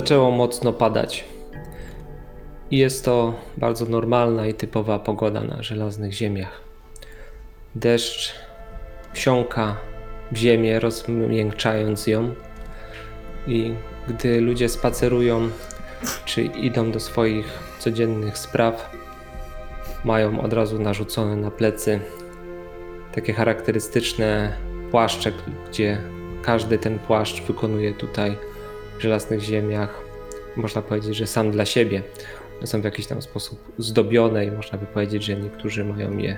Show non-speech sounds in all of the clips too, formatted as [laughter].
zaczęło mocno padać. I jest to bardzo normalna i typowa pogoda na żelaznych ziemiach. Deszcz wsiąka w ziemię, rozmiękczając ją. I gdy ludzie spacerują czy idą do swoich codziennych spraw, mają od razu narzucone na plecy takie charakterystyczne płaszcze, gdzie każdy ten płaszcz wykonuje tutaj żelaznych ziemiach, można powiedzieć, że sam dla siebie. One są w jakiś tam sposób zdobione i można by powiedzieć, że niektórzy mają je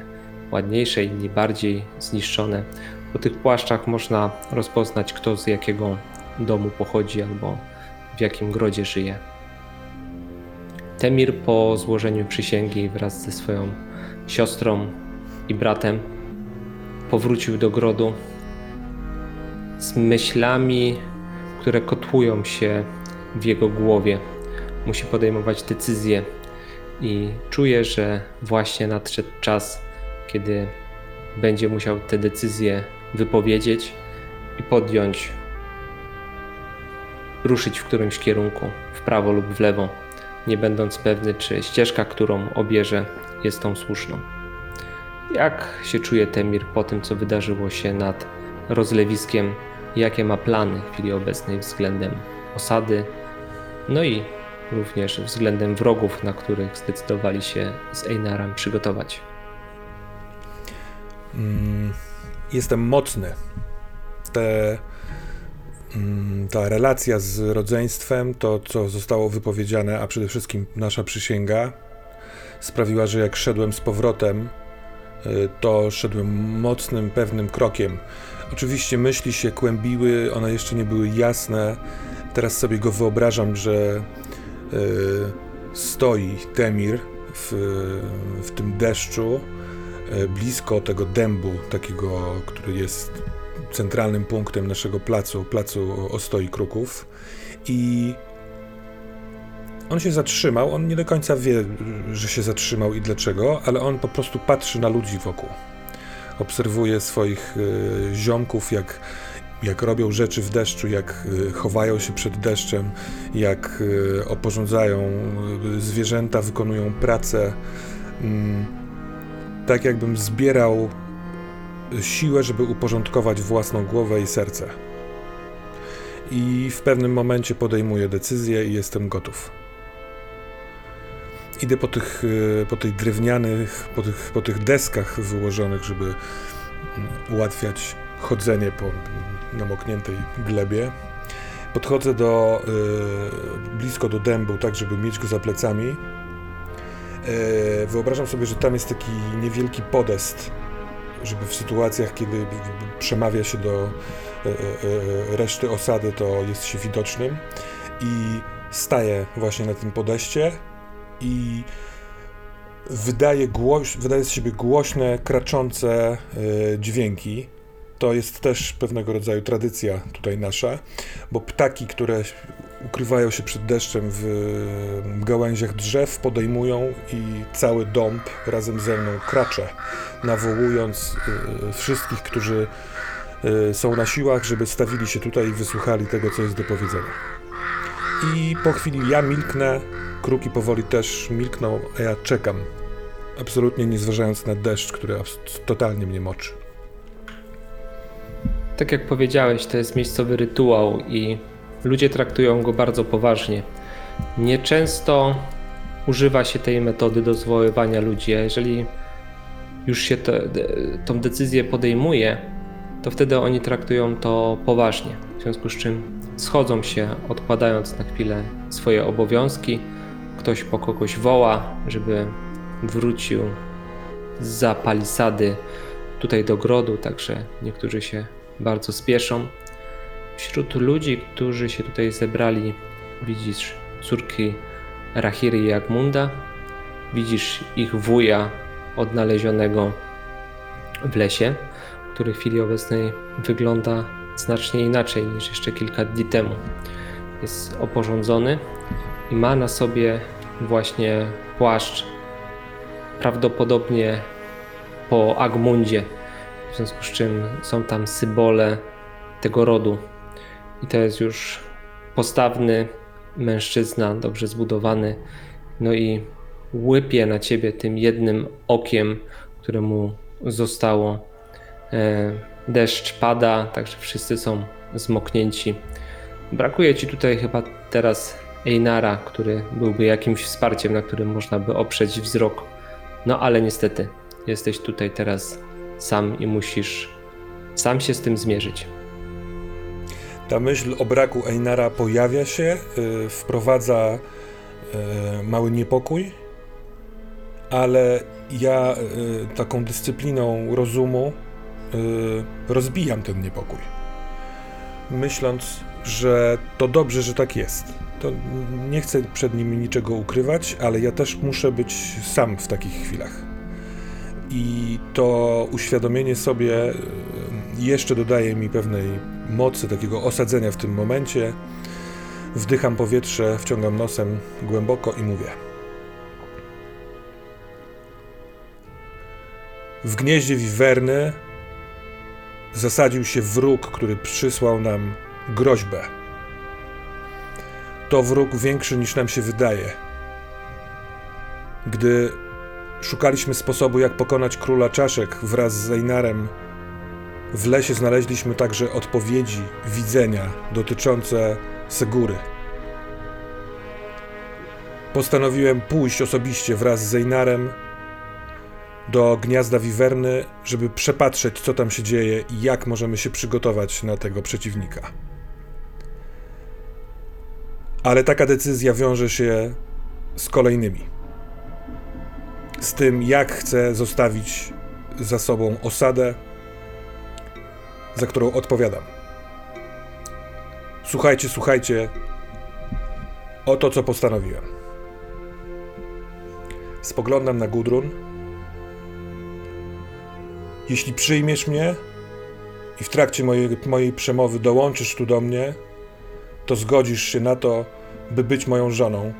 ładniejsze, inni bardziej zniszczone. Po tych płaszczach można rozpoznać, kto z jakiego domu pochodzi albo w jakim grodzie żyje. Temir po złożeniu przysięgi wraz ze swoją siostrą i bratem powrócił do grodu z myślami, które kotłują się w jego głowie. Musi podejmować decyzje i czuje, że właśnie nadszedł czas, kiedy będzie musiał te decyzje wypowiedzieć i podjąć, ruszyć w którymś kierunku, w prawo lub w lewo, nie będąc pewny, czy ścieżka, którą obierze, jest tą słuszną. Jak się czuje Temir po tym, co wydarzyło się nad rozlewiskiem? Jakie ma plany w chwili obecnej względem osady? No i również względem wrogów, na których zdecydowali się z Einarem przygotować. Mm, jestem mocny. Te, mm, ta relacja z rodzeństwem, to co zostało wypowiedziane, a przede wszystkim nasza przysięga, sprawiła, że jak szedłem z powrotem, y, to szedłem mocnym, pewnym krokiem. Oczywiście myśli się kłębiły, one jeszcze nie były jasne. Teraz sobie go wyobrażam, że y, stoi Temir w, w tym deszczu, y, blisko tego dębu, takiego, który jest centralnym punktem naszego placu, placu Ostoi Kruków. I on się zatrzymał, on nie do końca wie, że się zatrzymał i dlaczego, ale on po prostu patrzy na ludzi wokół. Obserwuje swoich y, ziomków, jak, jak robią rzeczy w deszczu, jak y, chowają się przed deszczem, jak y, oporządzają zwierzęta, wykonują pracę. Mm, tak jakbym zbierał siłę, żeby uporządkować własną głowę i serce. I w pewnym momencie podejmuję decyzję i jestem gotów. Idę po tych, y, po tych drewnianych, po tych, po tych deskach wyłożonych, żeby mm, ułatwiać chodzenie po namokniętej glebie. Podchodzę do, y, blisko do dębu, tak żeby mieć go za plecami. Y, wyobrażam sobie, że tam jest taki niewielki podest, żeby w sytuacjach, kiedy przemawia się do reszty osady, to jest się widocznym. I staję właśnie na tym podeście i wydaje, głoś, wydaje z siebie głośne, kraczące y, dźwięki. To jest też pewnego rodzaju tradycja tutaj nasza, bo ptaki, które ukrywają się przed deszczem w gałęziach drzew, podejmują i cały dąb razem ze mną kracze, nawołując y, wszystkich, którzy y, są na siłach, żeby stawili się tutaj i wysłuchali tego, co jest do powiedzenia. I po chwili ja milknę, kruki powoli też milkną, a ja czekam, absolutnie nie zważając na deszcz, który totalnie mnie moczy. Tak jak powiedziałeś, to jest miejscowy rytuał i ludzie traktują go bardzo poważnie. Nieczęsto używa się tej metody do zwoływania ludzi, a jeżeli już się to, tą decyzję podejmuje, to wtedy oni traktują to poważnie. W związku z czym schodzą się, odkładając na chwilę swoje obowiązki. Ktoś po kogoś woła, żeby wrócił za palisady tutaj do grodu, także niektórzy się bardzo spieszą. Wśród ludzi, którzy się tutaj zebrali, widzisz córki Rahiry i Jagmunda, widzisz ich wuja odnalezionego w lesie, który w chwili obecnej wygląda znacznie inaczej niż jeszcze kilka dni temu. Jest oporządzony i ma na sobie właśnie płaszcz, prawdopodobnie po Agmundzie, w związku z czym są tam symbole tego rodu. I to jest już postawny, mężczyzna, dobrze zbudowany, no i łypie na ciebie tym jednym okiem, któremu zostało. E, deszcz pada, także wszyscy są zmoknięci. Brakuje ci tutaj chyba teraz Einara, który byłby jakimś wsparciem, na którym można by oprzeć wzrok. No ale niestety, jesteś tutaj teraz sam i musisz sam się z tym zmierzyć. Ta myśl o braku Einara pojawia się, y, wprowadza y, mały niepokój, ale ja y, taką dyscypliną rozumu y, rozbijam ten niepokój. Myśląc, że to dobrze, że tak jest. To nie chcę przed nimi niczego ukrywać, ale ja też muszę być sam w takich chwilach. I to uświadomienie sobie y, jeszcze dodaje mi pewnej mocy, takiego osadzenia w tym momencie. Wdycham powietrze, wciągam nosem głęboko i mówię. W gnieździe wiwerny zasadził się wróg, który przysłał nam groźbę. To wróg większy niż nam się wydaje. Gdy szukaliśmy sposobu, jak pokonać króla czaszek wraz z Zeinarem, w lesie znaleźliśmy także odpowiedzi, widzenia dotyczące Segury. Postanowiłem pójść osobiście wraz z Zeinarem do gniazda wiwerny, żeby przepatrzeć, co tam się dzieje i jak możemy się przygotować na tego przeciwnika. Ale taka decyzja wiąże się z kolejnymi. Z tym, jak chcę zostawić za sobą osadę, za którą odpowiadam. Słuchajcie, słuchajcie, oto co postanowiłem. Spoglądam na Gudrun. Jeśli przyjmiesz mnie i w trakcie mojej, mojej przemowy dołączysz tu do mnie, to zgodzisz się na to, by być moją żoną.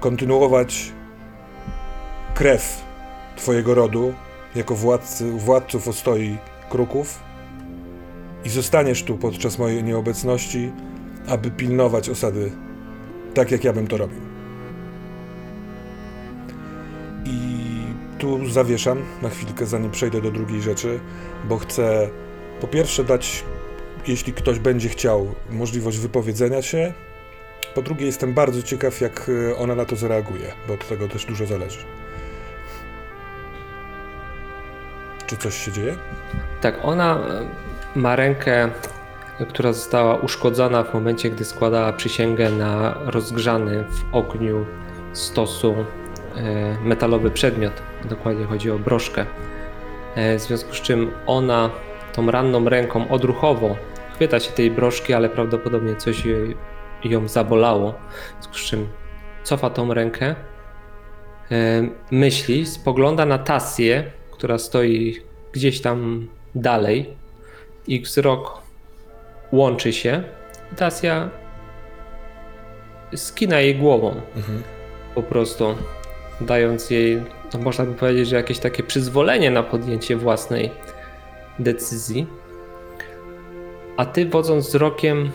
Kontynuować krew Twojego rodu jako władcy, władców ostoi kruków i zostaniesz tu podczas mojej nieobecności, aby pilnować osady tak, jak ja bym to robił. I tu zawieszam na chwilkę, zanim przejdę do drugiej rzeczy, bo chcę po pierwsze dać, jeśli ktoś będzie chciał, możliwość wypowiedzenia się. Po drugie, jestem bardzo ciekaw, jak e, ona na to zareaguje, bo od tego też dużo zależy. Czy coś się dzieje? Tak, ona e, ma rękę, która została uszkodzona w momencie, gdy składała przysięgę na rozgrzany w ogniu stosu e, metalowy przedmiot. Dokładnie chodzi o broszkę. W związku z czym ona tą ranną ręką odruchowo chwyta się tej broszki, ale prawdopodobnie coś jej, ją zabolało. Z czym cofa tą rękę, e, myśli, spogląda na Tasję, która stoi gdzieś tam dalej. Ich wzrok łączy się. i Tasja skina jej głową Mhm. po prostu, dając jej, no można by powiedzieć, że jakieś takie przyzwolenie na podjęcie własnej decyzji. A ty wodząc wzrokiem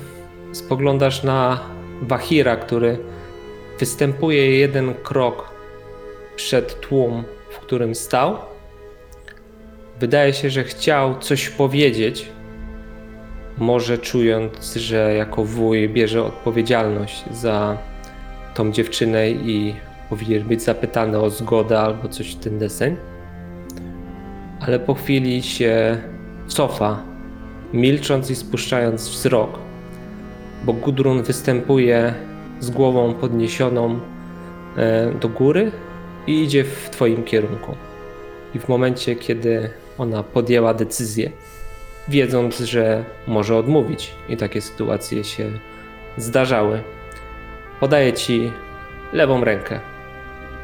spoglądasz na Wahira, który występuje jeden krok przed tłum, w którym stał. Wydaje się, że chciał coś powiedzieć, może czując, że jako wuj bierze odpowiedzialność za tą dziewczynę i powinien być zapytany o zgodę albo coś w ten deseń. Ale po chwili się cofa, milcząc i spuszczając wzrok, bo Gudrun występuje z głową podniesioną e, do góry i idzie w twoim kierunku. I w momencie, kiedy ona podjęła decyzję, wiedząc, że może odmówić, i takie sytuacje się zdarzały, podaje ci lewą rękę,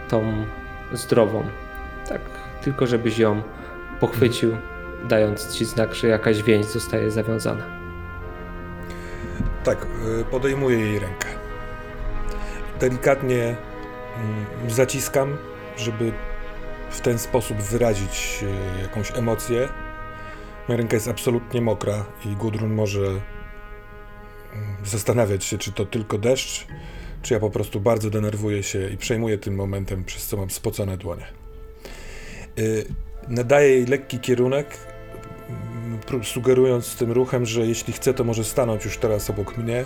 tą zdrową, tak, tylko żebyś ją pochwycił, dając ci znak, że jakaś więź zostaje zawiązana. Tak, y, podejmuję jej rękę. Delikatnie mm, zaciskam, żeby w ten sposób wyrazić y, jakąś emocję. Moja ręka jest absolutnie mokra i Gudrun może zastanawiać się, czy to tylko deszcz, czy ja po prostu bardzo denerwuję się i przejmuję tym momentem, przez co mam spocone dłonie. Y, nadaję jej lekki kierunek, mm, sugerując tym ruchem, że jeśli chce, to może stanąć już teraz obok mnie.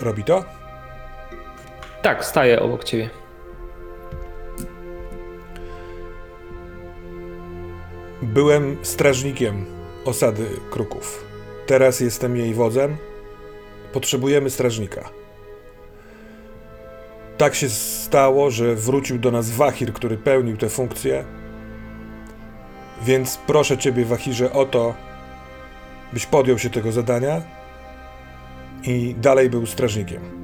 Robi to? Tak, staję obok ciebie. Byłem strażnikiem osady Kruków. Teraz jestem jej wodzem. Potrzebujemy strażnika. Tak się stało, że wrócił do nas Wahir, który pełnił tę funkcję. Więc proszę ciebie, Wahirze, o to, byś podjął się tego zadania i dalej był strażnikiem.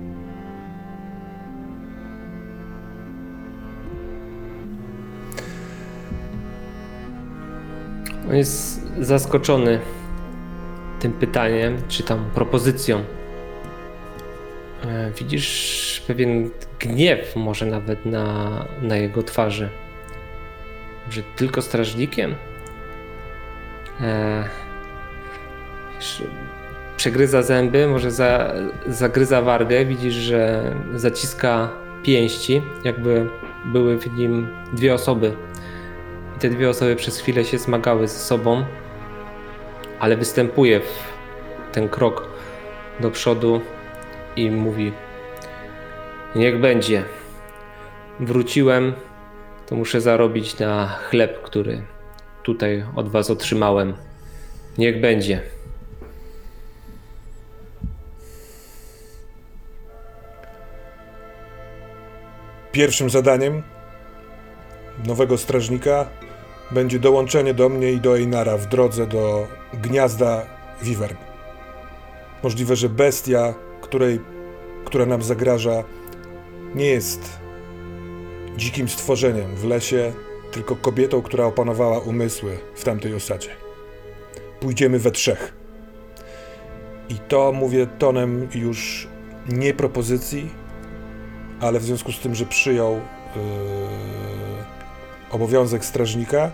On jest zaskoczony tym pytaniem, czy tam propozycją. E, Widzisz pewien gniew, może nawet na, na jego twarzy. Że tylko strażnikiem? E, przegryza zęby, może za, zagryza wargę. Widzisz, że zaciska pięści, jakby były w nim dwie osoby. I te dwie osoby przez chwilę się zmagały ze sobą, ale występuje ten krok do przodu i mówi: Niech będzie. Wróciłem, to muszę zarobić na chleb, który tutaj od was otrzymałem. Niech będzie. Pierwszym zadaniem nowego strażnika będzie dołączenie do mnie i do Einara w drodze do gniazda Wivern. Możliwe, że bestia, której, która nam zagraża, nie jest dzikim stworzeniem w lesie, tylko kobietą, która opanowała umysły w tamtej osadzie. Pójdziemy we trzech. I to mówię tonem już nie propozycji, ale w związku z tym, że przyjął yy, obowiązek strażnika,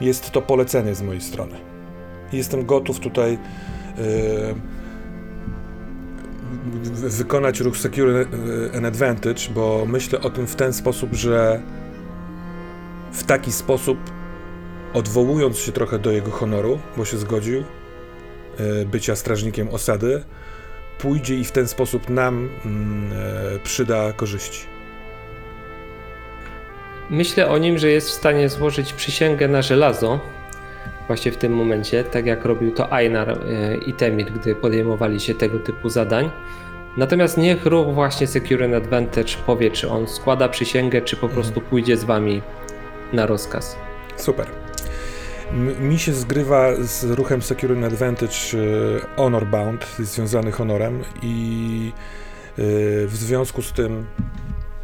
jest to polecenie z mojej strony. Jestem gotów tutaj yy, wy- wykonać ruch Secure an Advantage, bo myślę o tym w ten sposób, że w taki sposób, odwołując się trochę do jego honoru, bo się zgodził yy, bycia strażnikiem osady, pójdzie i w ten sposób nam mm, e, przyda korzyści. Myślę o nim, że jest w stanie złożyć przysięgę na żelazo. Właśnie w tym momencie, tak jak robił to Einar e, i Temir, gdy podejmowali się tego typu zadań. Natomiast niech ruch właśnie Secure and Advantage powie, czy on składa przysięgę, czy po prostu pójdzie z wami na rozkaz. Super. Mi się zgrywa z ruchem Secure and Advantage e, Honor Bound, związany honorem i e, w związku z tym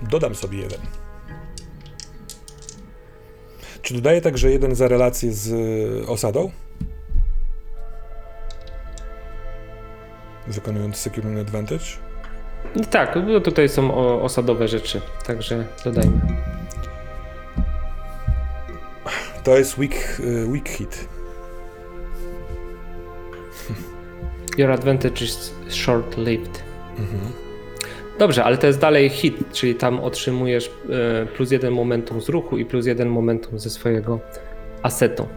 dodam sobie jeden. Czy dodaję także jeden za relację z e, osadą? Wykonując Secure and Advantage? No tak, bo tutaj są osadowe rzeczy, także dodajmy. To jest weak, e, weak hit. Your advantage is short-lived. Mhm. Dobrze, ale to jest dalej hit, czyli tam otrzymujesz e, plus jeden momentum z ruchu i plus jeden momentum ze swojego asetu.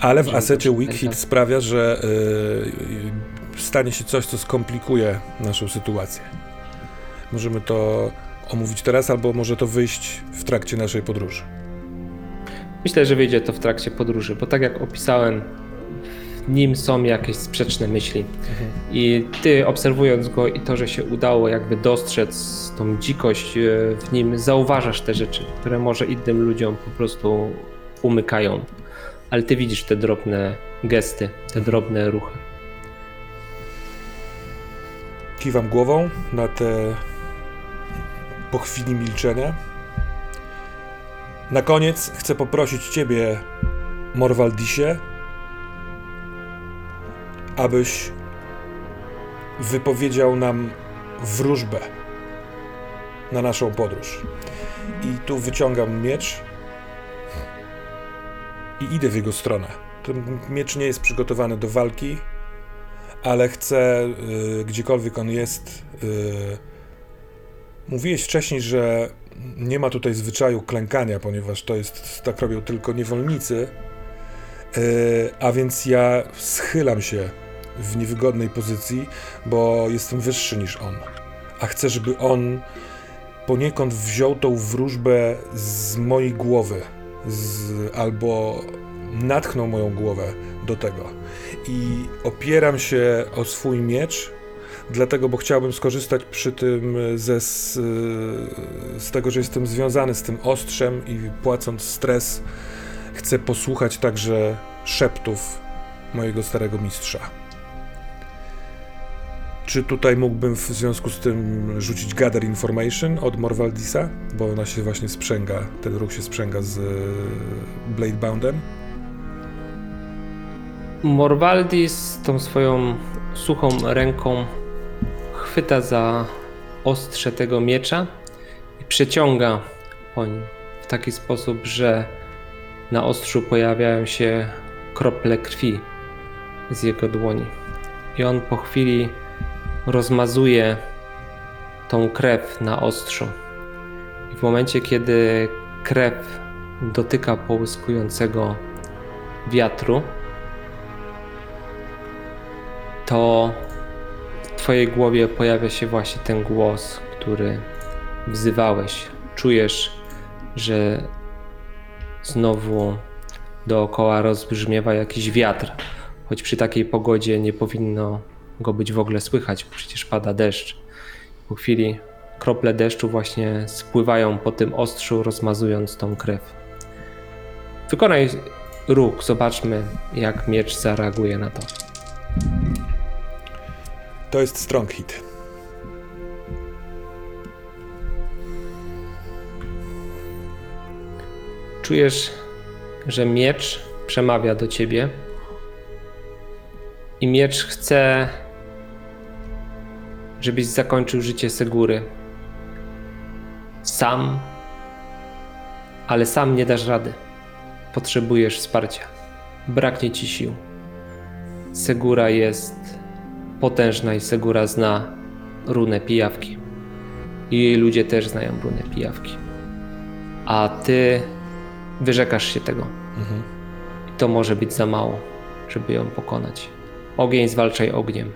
Ale w asecie Weak Hit pamiętać. sprawia, że y, stanie się coś, co skomplikuje naszą sytuację. Możemy to omówić teraz, albo może to wyjść w trakcie naszej podróży. Myślę, że wyjdzie to w trakcie podróży, bo tak jak opisałem, w nim są jakieś sprzeczne myśli. I ty obserwując go i to, że się udało jakby dostrzec tą dzikość e, w nim, zauważasz te rzeczy, które może innym ludziom po prostu umykają. Ale ty widzisz te drobne gesty, te drobne ruchy. Kiwam głową na te po chwili milczenia. Na koniec chcę poprosić Ciebie, Morwaldisie, abyś wypowiedział nam wróżbę na naszą podróż. I tu wyciągam miecz i idę w jego stronę. Ten miecz nie jest przygotowany do walki, ale chcę, y, gdziekolwiek on jest. Y, mówiłeś wcześniej, że nie ma tutaj zwyczaju klękania, ponieważ to jest, tak robią tylko niewolnicy. Y, a więc ja schylam się w niewygodnej pozycji, bo jestem wyższy niż on. A chcę, żeby on poniekąd wziął tą wróżbę z mojej głowy, z, albo natchnął moją głowę do tego. I opieram się o swój miecz, dlatego, bo chciałbym skorzystać przy tym ze, z, z tego, że jestem związany z tym ostrzem i płacąc stres, chcę posłuchać także szeptów mojego starego mistrza. Czy tutaj mógłbym w związku z tym rzucić Gather Information od Morwaldisa? Bo ona się właśnie sprzęga, ten ruch się sprzęga z Bladeboundem. Morwaldis tą swoją suchą ręką chwyta za ostrze tego miecza i przeciąga po nim w taki sposób, że na ostrzu pojawiają się krople krwi z jego dłoni. I on po chwili rozmazuje tą krew na ostrzu. I w momencie, kiedy krew dotyka połyskującego wiatru, to Twojej głowie pojawia się właśnie ten głos, który wzywałeś. Czujesz, że znowu dookoła rozbrzmiewa jakiś wiatr, choć przy takiej pogodzie nie powinno go być w ogóle słychać, bo przecież pada deszcz. Po chwili krople deszczu właśnie spływają po tym ostrzu, rozmazując tą krew. Wykonaj ruch, zobaczmy, jak miecz zareaguje na to. To jest strong hit. Czujesz, że miecz przemawia do ciebie i miecz chce, żebyś zakończył życie Segury. Sam, ale sam nie dasz rady. Potrzebujesz wsparcia. Braknie ci sił. Segura jest potężna i Segura zna runę pijawki. I jej ludzie też znają runę pijawki. A ty wyrzekasz się tego. Mhm. I to może być za mało, żeby ją pokonać. Ogień zwalczaj ogniem.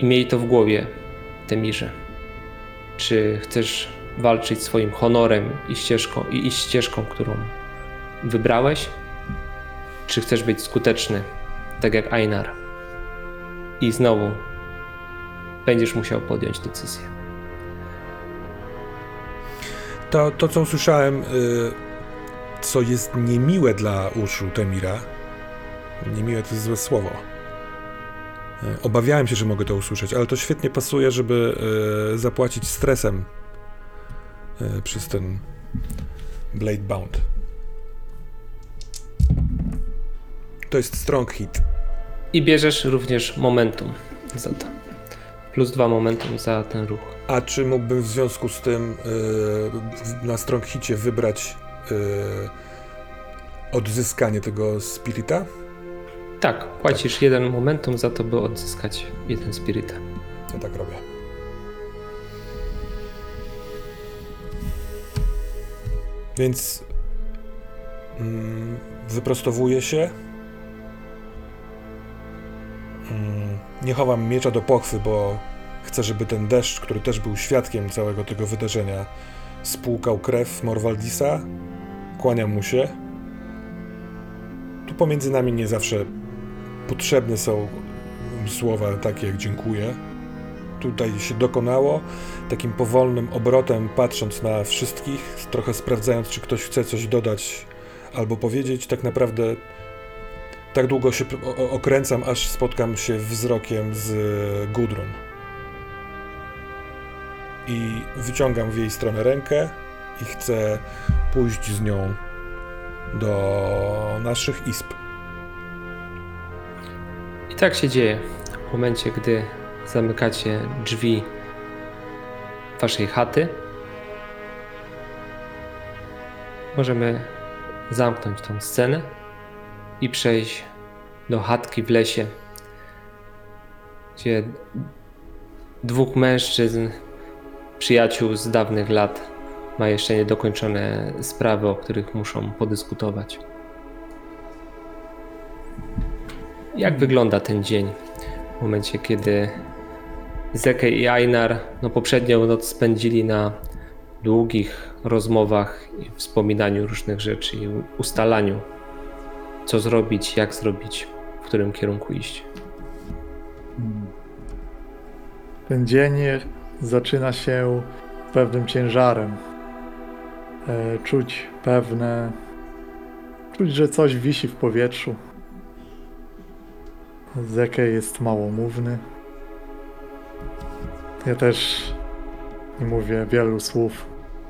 I miej to w głowie, Temirze. Czy chcesz walczyć swoim honorem i ścieżką, i iść ścieżką, którą wybrałeś? Czy chcesz być skuteczny, tak jak Einar? I znowu będziesz musiał podjąć decyzję. To, to co usłyszałem, y, co jest niemiłe dla uszu Temira, niemiłe to jest złe słowo. Y, Obawiałem się, że mogę to usłyszeć, ale to świetnie pasuje, żeby y, zapłacić stresem przez ten Blade Bound. To jest strong hit. I bierzesz również momentum za to. Plus dwa momentum za ten ruch. A czy mógłbym w związku z tym y, na strong hicie wybrać y, odzyskanie tego spirita? Tak, płacisz jeden momentum za to, by odzyskać jeden spiryta. Ja tak robię. Więc mm, wyprostowuję się. Mm, nie chowam miecza do pochwy, bo chcę, żeby ten deszcz, który też był świadkiem całego tego wydarzenia, spłukał krew Morwaldisa. Kłaniam mu się. Tu pomiędzy nami nie zawsze potrzebne są słowa takie jak dziękuję. Tutaj się dokonało takim powolnym obrotem, patrząc na wszystkich, trochę sprawdzając, czy ktoś chce coś dodać albo powiedzieć. Tak naprawdę tak długo się okręcam, aż spotkam się wzrokiem z Gudrun. I wyciągam w jej stronę rękę i chcę pójść z nią do naszych izb. I tak się dzieje. W momencie, gdy zamykacie drzwi waszej chaty, możemy zamknąć tą scenę i przejść do chatki w lesie, gdzie dwóch mężczyzn, przyjaciół z dawnych lat, ma jeszcze niedokończone sprawy, o których muszą podyskutować. Jak wygląda ten dzień w momencie, kiedy Zeke i Einar no, poprzednią noc spędzili na długich rozmowach i wspominaniu różnych rzeczy i ustalaniu, co zrobić, jak zrobić, w którym kierunku iść. Ten dzień zaczyna się pewnym ciężarem. E, czuć pewne. Czuć, że coś wisi w powietrzu. Zeke jest małomówny. Ja też nie mówię wielu słów,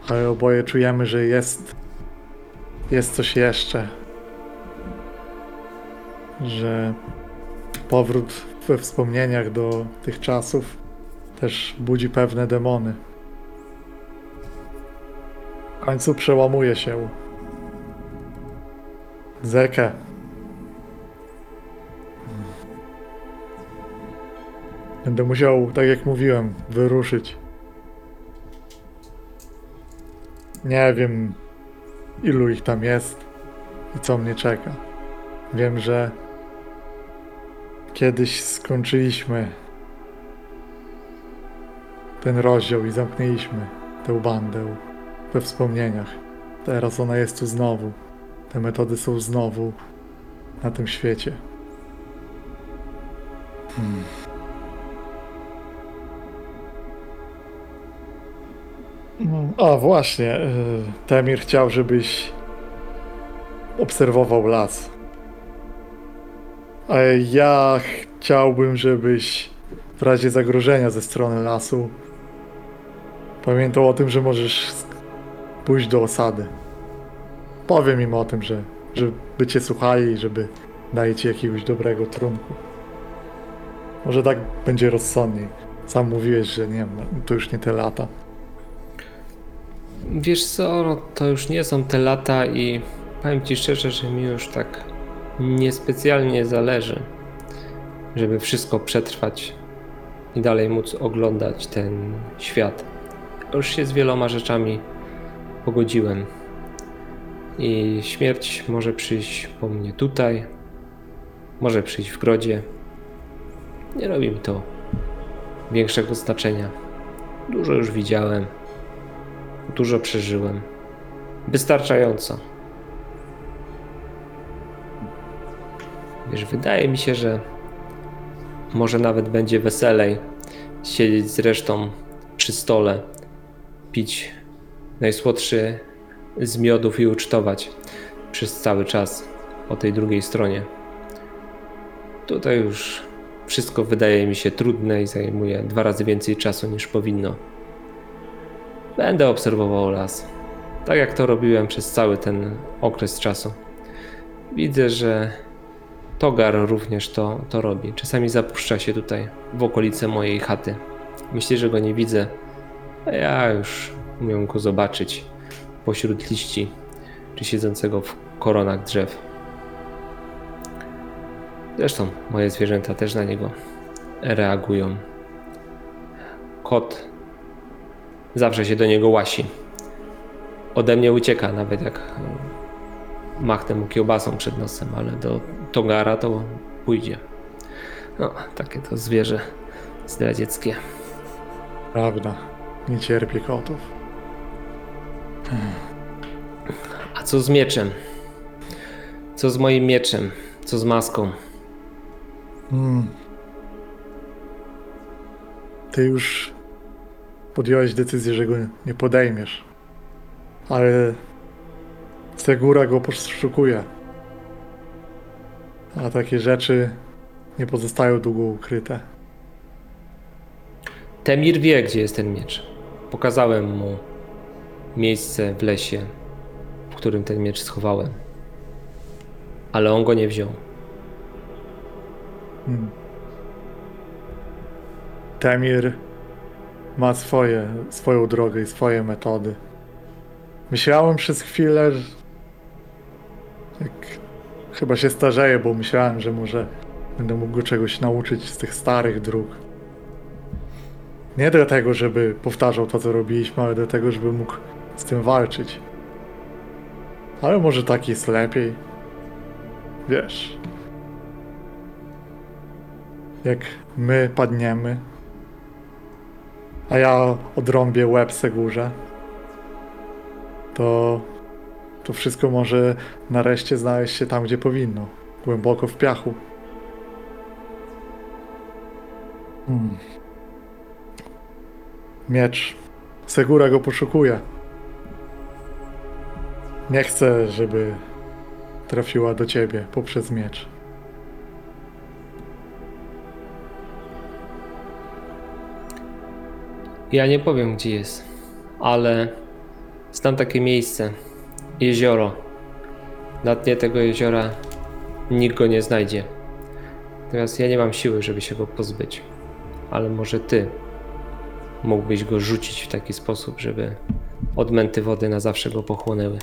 ale oboje czujemy, że jest. Jest coś jeszcze. Że powrót we wspomnieniach do tych czasów też budzi pewne demony. W końcu przełamuje się. Zekę. Będę musiał, tak jak mówiłem, wyruszyć. Nie wiem, ilu ich tam jest i co mnie czeka. Wiem, że kiedyś skończyliśmy ten rozdział i zamknęliśmy tę bandę we wspomnieniach. Teraz ona jest tu znowu. Te metody są znowu na tym świecie. Hmm. No, A właśnie, y, Temir chciał, żebyś obserwował las. A ja chciałbym, żebyś w razie zagrożenia ze strony lasu pamiętał o tym, że możesz pójść do osady. Powiem im o tym, że żeby cię słuchali i żeby dali ci jakiegoś dobrego trunku. Może tak będzie rozsądniej. Sam mówiłeś, że nie wiem, to już nie te lata. Wiesz co, no, to już nie są te lata i powiem ci szczerze, że mi już tak niespecjalnie zależy, żeby wszystko przetrwać i dalej móc oglądać ten świat. Już się z wieloma rzeczami pogodziłem. I śmierć może przyjść po mnie tutaj, może przyjść w grodzie. Nie robi mi to większego znaczenia. Dużo już widziałem. Dużo przeżyłem. Wystarczająco. Wiesz, wydaje mi się, że może nawet będzie weselej siedzieć z resztą przy stole, pić najsłodszy z miodów i ucztować przez cały czas po tej drugiej stronie. Tutaj już wszystko wydaje mi się trudne i zajmuje dwa razy więcej czasu niż powinno. Będę obserwował las. Tak jak to robiłem przez cały ten okres czasu. Widzę, że Togar również to, to robi. Czasami zapuszcza się tutaj w okolice mojej chaty. Myśli, że go nie widzę, a ja już umiem go zobaczyć pośród liści czy siedzącego w koronach drzew. Zresztą moje zwierzęta też na niego reagują. Kot zawsze się do niego łasi. Ode mnie ucieka, nawet jak machnę mu kiełbasą przed nosem, ale do Togara to pójdzie. No, takie to zwierzę zdradzieckie. Prawda. Nie cierpię kotów. A co z mieczem? Co z moim mieczem? Co z maską? Hmm. Ty już podjąłeś decyzję, że go nie podejmiesz. Ale Segura go poszukuje. A takie rzeczy nie pozostają długo ukryte. Temir wie, gdzie jest ten miecz. Pokazałem mu miejsce w lesie, w którym ten miecz schowałem. Ale on go nie wziął. Hmm. Temir ma swoje, swoją drogę i swoje metody. Myślałem przez chwilę, że chyba się starzeję, bo myślałem, że może Będę mógł go czegoś nauczyć z tych starych dróg. Nie dlatego, żeby powtarzał to, co robiliśmy, ale dlatego, żeby mógł z tym walczyć. Ale może tak jest lepiej. Wiesz. Jak my padniemy, a ja odrąbię łeb Segurze, to to wszystko może nareszcie znaleźć się tam, gdzie powinno. Głęboko w piachu. Hmm. Miecz. Segura go poszukuje. Nie chcę, żeby trafiła do ciebie poprzez miecz. Ja nie powiem, gdzie jest, ale znam takie miejsce. Jezioro. Na dnie tego jeziora nikt go nie znajdzie. Teraz ja nie mam siły, żeby się go pozbyć. Ale może ty mógłbyś go rzucić w taki sposób, żeby odmęty wody na zawsze go pochłonęły.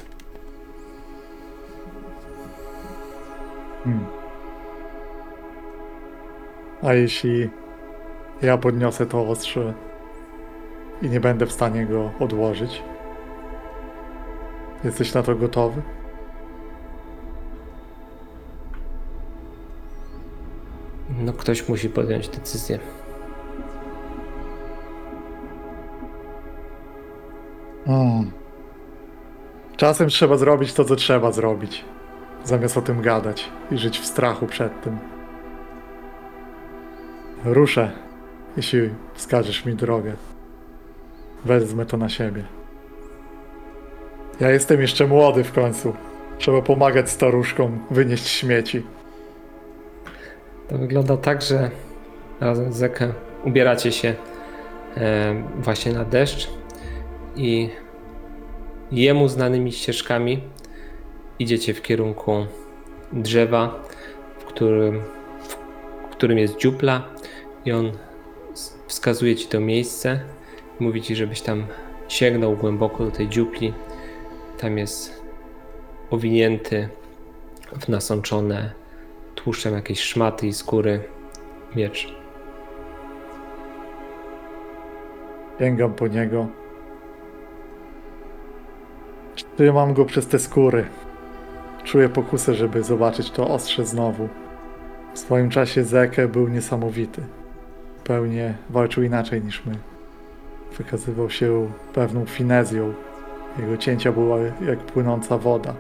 Hmm. A jeśli ja podniosę to ostrze i nie będę w stanie go odłożyć? Jesteś na to gotowy? No ktoś musi podjąć decyzję. Mm. Czasem trzeba zrobić to, co trzeba zrobić, zamiast o tym gadać i żyć w strachu przed tym. Ruszę, jeśli wskażesz mi drogę. Wezmę to na siebie. Ja jestem jeszcze młody w końcu. Trzeba pomagać staruszkom wynieść śmieci. To wygląda tak, że razem z Zekę ubieracie się e, właśnie na deszcz i jemu znanymi ścieżkami idziecie w kierunku drzewa, w którym, w którym jest dziupla i on wskazuje ci to miejsce. Mówi ci, żebyś tam sięgnął głęboko do tej dziupli. Tam jest owinięty w nasączone tłuszczem jakieś szmaty i skóry miecz. Sięgam po niego. Trzymam go przez te skóry. Czuję pokusę, żeby zobaczyć to ostrze znowu. W swoim czasie Zeke był niesamowity. Zupełnie walczył inaczej niż my. Wykazywał się pewną finezją. Jego cięcia były jak płynąca woda.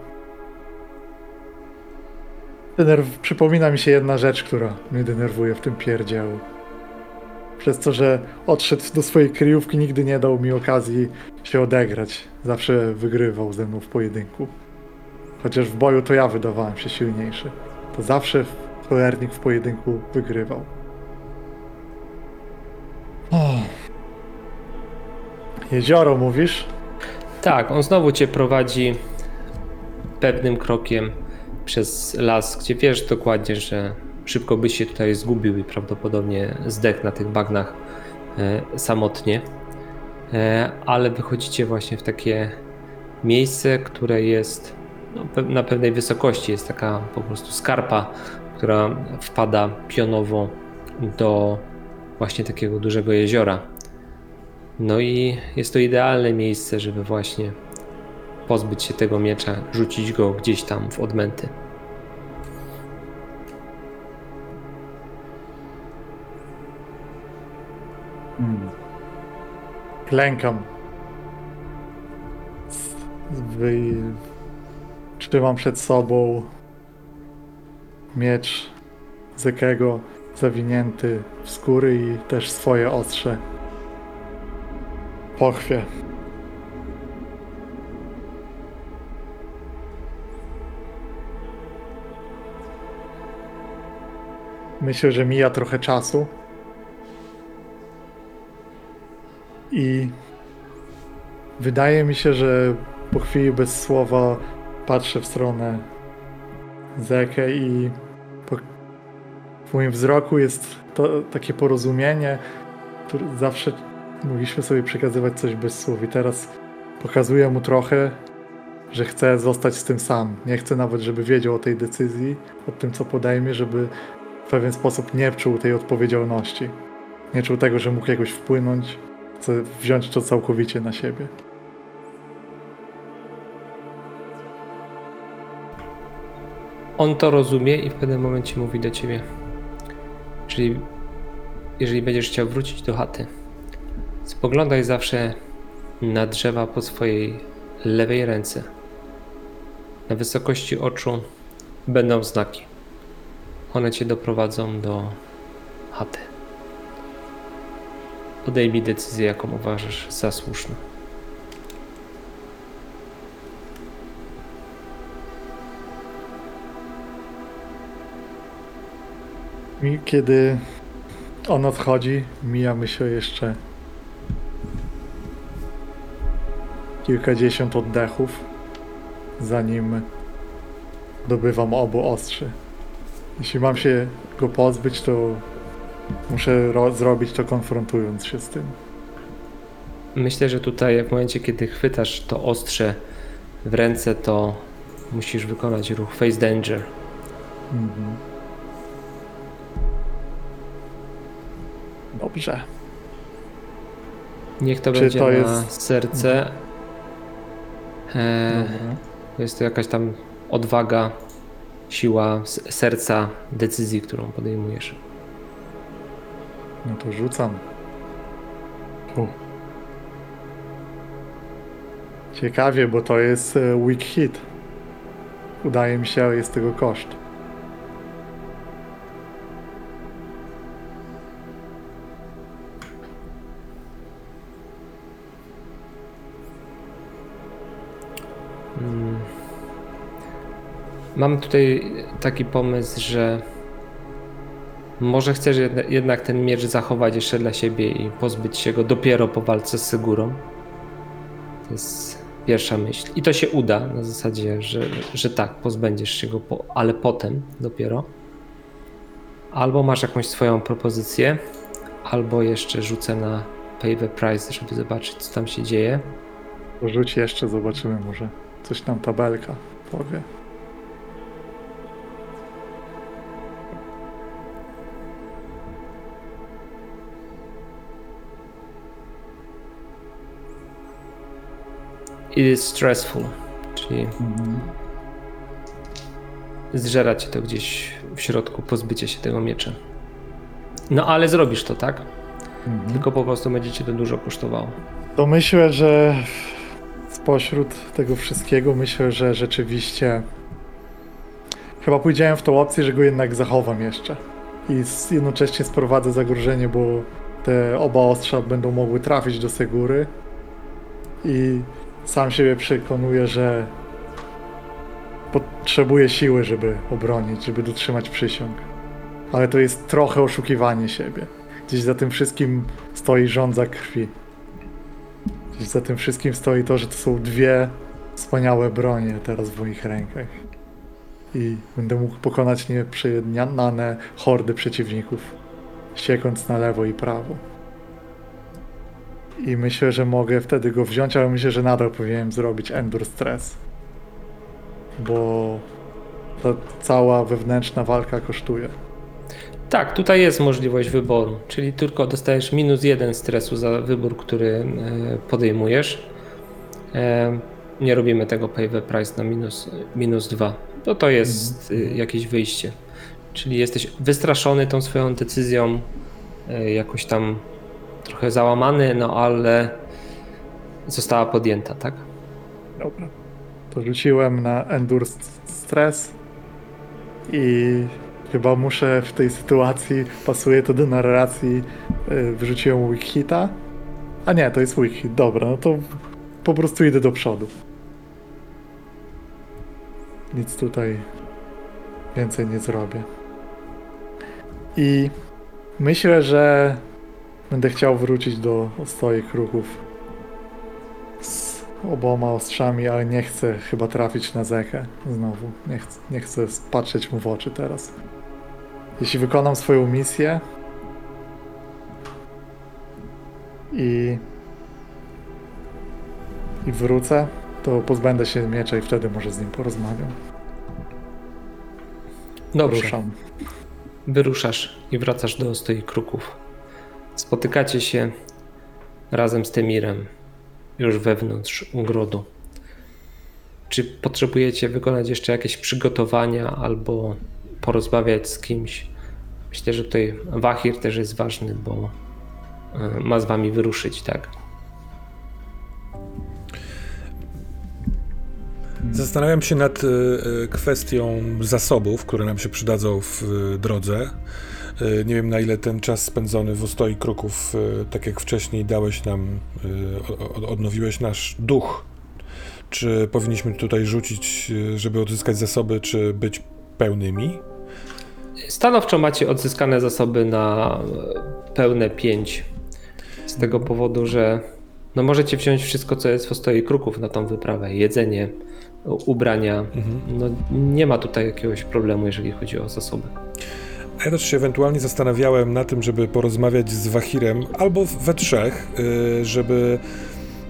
Denerw- przypomina mi się jedna rzecz, która mnie denerwuje w tym pierdzielu. Przez to, że odszedł do swojej kryjówki, nigdy nie dał mi okazji się odegrać. Zawsze wygrywał ze mną w pojedynku. Chociaż w boju to ja wydawałem się silniejszy. To zawsze cholernik w pojedynku wygrywał. O. Jezioro mówisz? Tak, on znowu cię prowadzi pewnym krokiem przez las, gdzie wiesz dokładnie, że szybko byś się tutaj zgubił i prawdopodobnie zdechł na tych bagnach e, samotnie. E, ale wychodzicie właśnie w takie miejsce, które jest no, na pewnej wysokości. Jest taka po prostu skarpa, która wpada pionowo do właśnie takiego dużego jeziora. No i jest to idealne miejsce, żeby właśnie pozbyć się tego miecza, rzucić go gdzieś tam w odmęty. Hmm. Klękam. Wy... Trzymam przed sobą miecz Zekego zawinięty w skóry i też swoje ostrze. Pochwie. Myślę, że mija trochę czasu. I wydaje mi się, że po chwili bez słowa patrzę w stronę Zekę i w moim wzroku jest to takie porozumienie, które zawsze mogliśmy sobie przekazywać coś bez słów i teraz pokazuję mu trochę, że chcę zostać z tym sam. Nie chcę nawet, żeby wiedział o tej decyzji, o tym, co podejmie, żeby w pewien sposób nie czuł tej odpowiedzialności. Nie czuł tego, że mógł jakoś wpłynąć, chce wziąć to całkowicie na siebie. On to rozumie i w pewnym momencie mówi do ciebie. Czyli jeżeli będziesz chciał wrócić do chaty, spoglądaj zawsze na drzewa po swojej lewej ręce. Na wysokości oczu będą znaki. One cię doprowadzą do chaty. Podejmij decyzję, jaką uważasz za słuszną. I kiedy on odchodzi, mija myślę jeszcze kilkadziesiąt oddechów, zanim dobywam obu ostrzy. Jeśli mam się go pozbyć, to muszę ro- zrobić to konfrontując się z tym. Myślę, że tutaj w momencie, kiedy chwytasz to ostrze w ręce, to musisz wykonać ruch face danger. Mhm. Dobrze. Niech to Czy będzie to na jest- serce. E, jest to jakaś tam odwaga, siła serca, decyzji, którą podejmujesz. No to rzucam. U. Ciekawie, bo to jest e, weak hit. Udaje mi się, ale jest tego koszt. Mam tutaj taki pomysł, że może chcesz jednak ten miecz zachować jeszcze dla siebie i pozbyć się go dopiero po walce z Segurą. To jest pierwsza myśl. I to się uda na zasadzie, że, że tak, pozbędziesz się go, po, ale potem dopiero. Albo masz jakąś swoją propozycję, albo jeszcze rzucę na Pay the Price, żeby zobaczyć, co tam się dzieje. Rzuć jeszcze, zobaczymy może. Coś nam tabelka powie. It is stressful, czyli zżera cię to gdzieś w środku, pozbycie się tego miecza. No ale zrobisz to, tak? Mhm. Tylko po prostu będzie cię to dużo kosztowało. To myślę, że spośród tego wszystkiego myślę, że rzeczywiście chyba pójdziemy w tą opcję, że go jednak zachowam jeszcze. I jednocześnie sprowadzę zagrożenie, bo te oba ostrza będą mogły trafić do Segury. I sam siebie przekonuję, że potrzebuję siły, żeby obronić, żeby dotrzymać przysiąg. Ale to jest trochę oszukiwanie siebie. Gdzieś za tym wszystkim stoi żądza krwi. Gdzieś za tym wszystkim stoi to, że to są dwie wspaniałe bronie teraz w moich rękach. I będę mógł pokonać nieprzejednane hordy przeciwników, siekąc na lewo i prawo. I myślę, że mogę wtedy go wziąć, ale myślę, że nadal powinienem zrobić Endure Stress. Bo ta cała wewnętrzna walka kosztuje. Tak, tutaj jest możliwość wyboru, czyli tylko dostajesz minus jeden stresu za wybór, który e, podejmujesz. E, Nie robimy tego pay the price na minus, minus dwa. To to jest y, jakieś wyjście. Czyli jesteś wystraszony tą swoją decyzją, e, jakoś tam trochę załamany, no ale została podjęta, tak? Dobra. To rzuciłem na Endure st- Stress i chyba muszę w tej sytuacji, pasuje to do narracji, yy, wyrzuciłem weak hita. A nie, to jest weak hit, dobra, no to po prostu idę do przodu. Nic tutaj więcej nie zrobię. I myślę, że będę chciał wrócić do swoich ruchów z oboma ostrzami, ale nie chcę chyba trafić na Zekę znowu. Nie chcę, nie chcę patrzeć mu w oczy teraz. Jeśli wykonam swoją misję i, i wrócę, to pozbędę się miecza i wtedy może z nim porozmawiam. Dobrze. Ruszam. wyruszasz i wracasz do stoi kruków. Spotykacie się razem z Temirem już wewnątrz ogrodu. Czy potrzebujecie wykonać jeszcze jakieś przygotowania albo porozmawiać z kimś? Myślę, że tutaj Wahir też jest ważny, bo e, ma z wami wyruszyć, tak? Zastanawiam się nad e, e, kwestią zasobów, które nam się przydadzą w drodze. E, Nie wiem, na ile ten czas spędzony w Ostoi Kruków, e, tak jak wcześniej dałeś nam, e, odnowiłeś nasz duch. Czy powinniśmy tutaj rzucić, żeby odzyskać zasoby, czy być pełnymi? Stanowczo macie odzyskane zasoby na pełne 5. Z tego powodu, że no możecie wziąć wszystko, co jest w ostoi kruków na tą wyprawę. Jedzenie, ubrania. No, nie ma tutaj jakiegoś problemu, jeżeli chodzi o zasoby. Ja też się ewentualnie zastanawiałem na tym, żeby porozmawiać z Wahirem, albo we trzech, y, żeby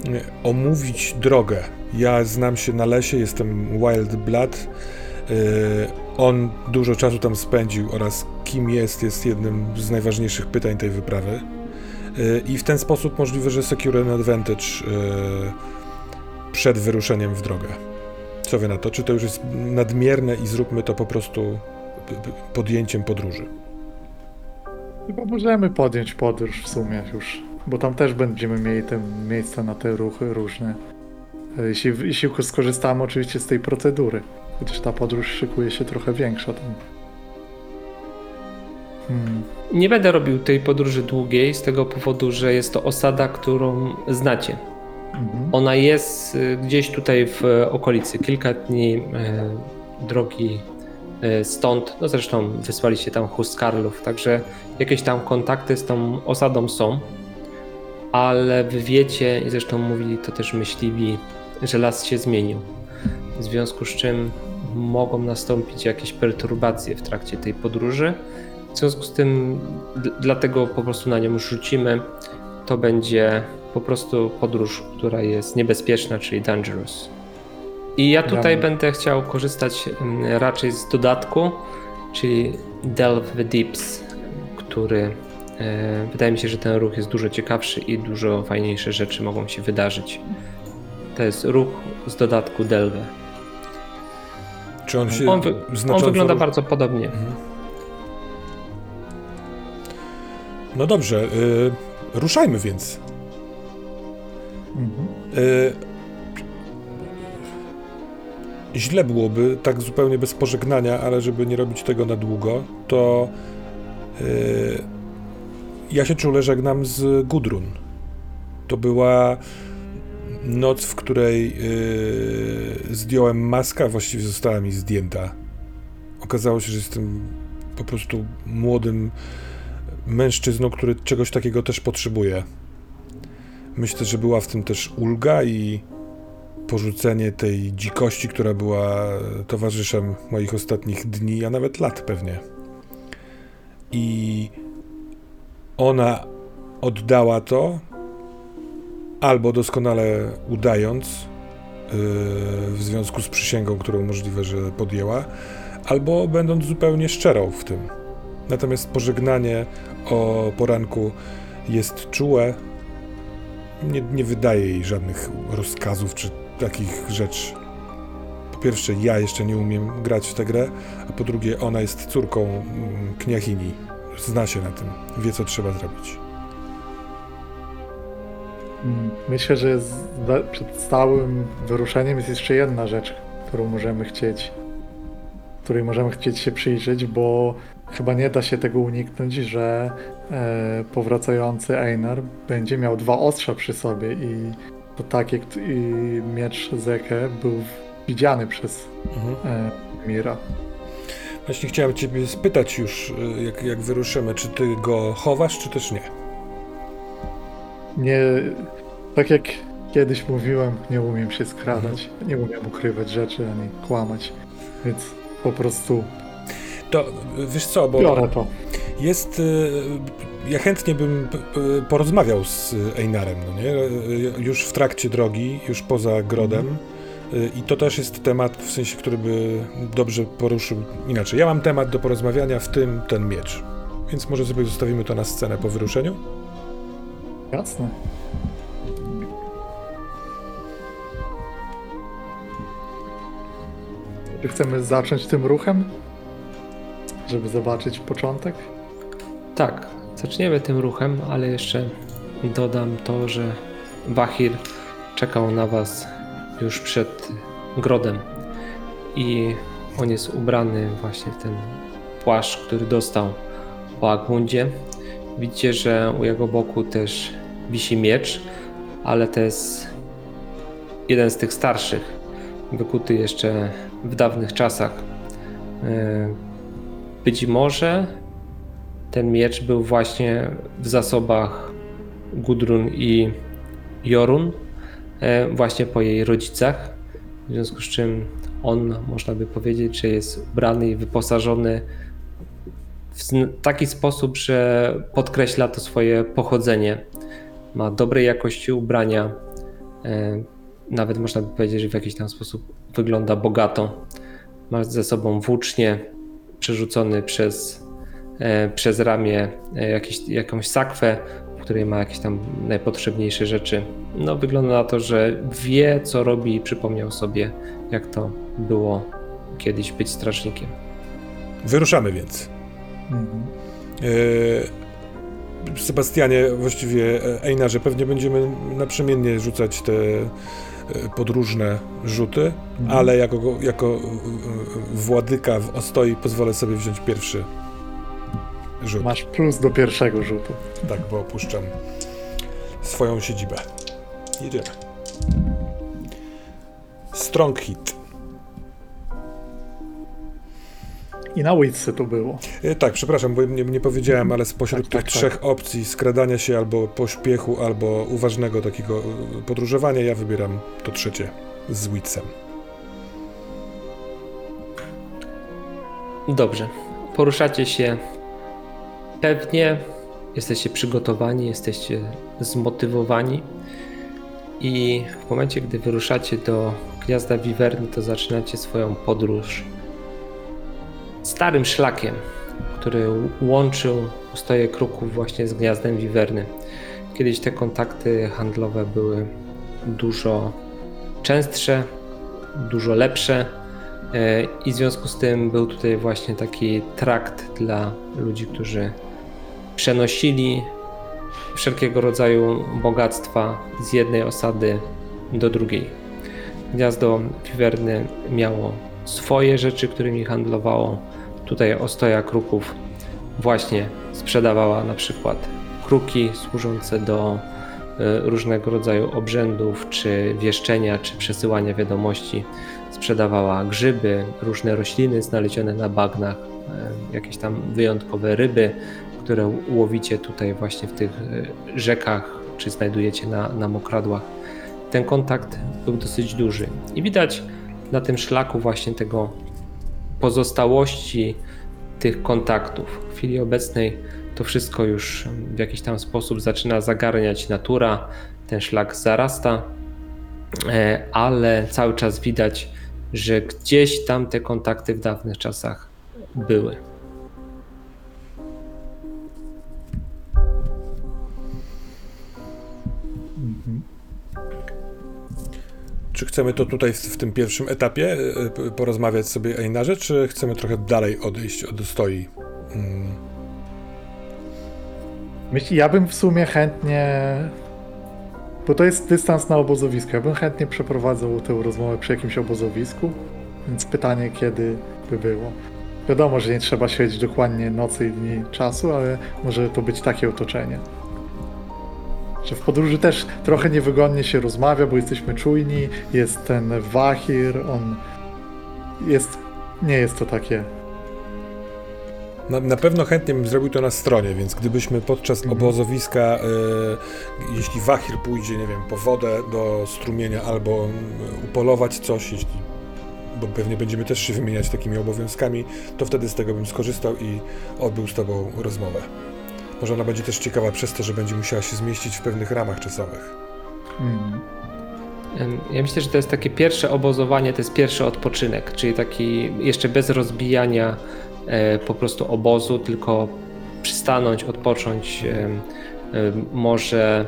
y, omówić drogę. Ja znam się na lesie, jestem Wild Blood. y, On dużo czasu tam spędził oraz kim jest, jest jednym z najważniejszych pytań tej wyprawy. I w ten sposób możliwe, że secure an advantage przed wyruszeniem w drogę. Co wy na to? Czy to już jest nadmierne i zróbmy to po prostu podjęciem podróży? Chyba możemy podjąć podróż w sumie już, bo tam też będziemy mieli te miejsca na te ruchy różne. E, Jeśli, jeśli skorzystamy oczywiście z tej procedury, chociaż ta podróż szykuje się trochę większa tam. Hmm. Nie będę robił tej podróży długiej z tego powodu, że jest to osada, którą znacie. Mhm. Ona jest y, gdzieś tutaj w e, okolicy, kilka dni e, drogi e, stąd. No zresztą wysłaliście tam Huskarlów, także jakieś tam kontakty z tą osadą są. Ale wy wiecie, i zresztą mówili to też myśliwi, że las się zmienił. W związku z czym mogą nastąpić jakieś perturbacje w trakcie tej podróży. W związku z tym, dlatego po prostu na nią rzucimy. To będzie po prostu podróż, która jest niebezpieczna, czyli dangerous. I ja tutaj będę chciał korzystać mm, raczej z dodatku, czyli Delve the Deeps, który e, wydaje mi się, że ten ruch jest dużo ciekawszy i dużo fajniejsze rzeczy mogą się wydarzyć. To jest ruch z dodatku Delve. Czy on się On, wy, on wygląda bardzo podobnie. No dobrze, y, ruszajmy więc. Mhm. Y, źle byłoby, tak zupełnie bez pożegnania, ale żeby nie robić tego na długo, to y, ja się czule żegnam z Gudrun. To była noc, w której y, zdjąłem maskę, właściwie została mi zdjęta. Okazało się, że jestem po prostu młodym mężczyzną, który czegoś takiego też potrzebuje. Myślę, że była w tym też ulga i porzucenie tej dzikości, która była towarzyszem moich ostatnich dni, a nawet lat pewnie. I ona oddała to, albo doskonale udając, yy, w związku z przysięgą, którą możliwe, że podjęła, albo będąc zupełnie szczerą w tym. Natomiast pożegnanie o poranku jest czułe, nie, nie wydaje jej żadnych rozkazów czy takich rzeczy. Po pierwsze, ja jeszcze nie umiem grać w tę grę, a po drugie, ona jest córką mm, kniachini. Zna się na tym, wie co trzeba zrobić. Mm, Myślę, że przed stałym wyruszeniem jest jeszcze jedna rzecz, którą możemy chcieć, której możemy chcieć się przyjrzeć, bo chyba nie da się tego uniknąć, że e, powracający Einar będzie miał dwa ostrza przy sobie i to takie kt- i miecz Zeke był widziany przez Mhm. e, Mira. Właśnie chciałem ciebie spytać już, y, jak, jak wyruszymy, czy ty go chowasz, czy też nie? Nie, tak jak kiedyś mówiłem, nie umiem się skradać, nie umiem ukrywać rzeczy ani kłamać, więc po prostu To y, wiesz co, bo biorę to. jest. y, Ja chętnie bym p- porozmawiał z Einarem, no nie? Y, Już w trakcie drogi, już poza grodem, Y, I to też jest temat, w sensie, który by dobrze poruszył inaczej. Ja mam temat do porozmawiania, w tym ten miecz. Więc może sobie zostawimy to na scenę po wyruszeniu. Jasne. Czy chcemy zacząć tym ruchem? Żeby zobaczyć początek? Tak, zaczniemy tym ruchem, ale jeszcze dodam to, że Wahir czekał na was już przed grodem i on jest ubrany właśnie w ten płaszcz, który dostał po Agmundzie. Widzicie, że u jego boku też wisi miecz, ale to jest jeden z tych starszych, wykuty jeszcze w dawnych czasach. Być może ten miecz był właśnie w zasobach Gudrun i Jorun, e, właśnie po jej rodzicach. W związku z czym on, można by powiedzieć, że jest ubrany i wyposażony w taki sposób, że podkreśla to swoje pochodzenie. Ma dobrej jakości ubrania. e, Nawet można by powiedzieć, że w jakiś tam sposób wygląda bogato. Ma ze sobą włócznie przerzucony przez e, przez ramię e, jakiś, jakąś sakwę, w której ma jakieś tam najpotrzebniejsze rzeczy. No, wygląda na to, że wie, co robi i przypomniał sobie, jak to było kiedyś być strażnikiem. Wyruszamy więc. Mhm. E, Sebastianie, właściwie Einarze, pewnie będziemy naprzemiennie rzucać te podróżne rzuty, Mhm. ale jako, jako e, władyka w Ostoi pozwolę sobie wziąć pierwszy rzut. Masz plus do pierwszego rzutu. Tak, bo opuszczam swoją siedzibę. Jedziemy. Strong hit. I na Witsy to było. E, tak, przepraszam, bo nie, nie powiedziałem, ale spośród Tak, tych tak, trzech opcji skradania się albo pośpiechu, albo uważnego takiego e, podróżowania, ja wybieram to trzecie z Witsem. Dobrze. Poruszacie się pewnie, jesteście przygotowani, jesteście zmotywowani i w momencie, gdy wyruszacie do Gniazda Wiwerny, to zaczynacie swoją podróż starym szlakiem, który łączył ustoje kruków właśnie z Gniazdem Wiwerny. Kiedyś te kontakty handlowe były dużo częstsze, dużo lepsze. E, I w związku z tym był tutaj właśnie taki trakt dla ludzi, którzy przenosili wszelkiego rodzaju bogactwa z jednej osady do drugiej. Gniazdo Wiwerny miało swoje rzeczy, którymi handlowało. Tutaj Ostoja Kruków właśnie sprzedawała na przykład kruki służące do e, różnego rodzaju obrzędów, czy wieszczenia, czy przesyłania wiadomości sprzedawała grzyby, różne rośliny znalezione na bagnach, e, jakieś tam wyjątkowe ryby, które łowicie tutaj właśnie w tych e, rzekach, czy znajdujecie na, na mokradłach. Ten kontakt był dosyć duży i widać na tym szlaku właśnie tego pozostałości tych kontaktów. W chwili obecnej to wszystko już w jakiś tam sposób zaczyna zagarniać natura, ten szlak zarasta, e, ale cały czas widać, że gdzieś tam te kontakty w dawnych czasach były. Czy chcemy to tutaj w, tym pierwszym etapie e, porozmawiać sobie Einarze, czy chcemy trochę dalej odejść od Ostoi? Mm. Myśl, ja bym w sumie chętnie. Bo to jest dystans na obozowisko. Ja bym chętnie przeprowadzał tę rozmowę przy jakimś obozowisku. Więc pytanie, kiedy by było. Wiadomo, że nie trzeba śledzić dokładnie nocy i dni czasu, ale może to być takie otoczenie. Że w podróży też trochę niewygodnie się rozmawia, bo jesteśmy czujni. Jest ten Wahir, on jest. Nie jest to takie. Na, na pewno chętnie bym zrobił to na stronie, więc gdybyśmy podczas Mhm. obozowiska, e, jeśli Wahir pójdzie, nie wiem, po wodę do strumienia albo upolować coś, jeśli, bo pewnie będziemy też się wymieniać takimi obowiązkami, to wtedy z tego bym skorzystał i odbył z tobą rozmowę. Może ona będzie też ciekawa przez to, że będzie musiała się zmieścić w pewnych ramach czasowych. Mm. Em, Ja myślę, że to jest takie pierwsze obozowanie, to jest pierwszy odpoczynek, czyli taki jeszcze bez rozbijania e, po prostu obozu, tylko przystanąć, odpocząć, em, em, może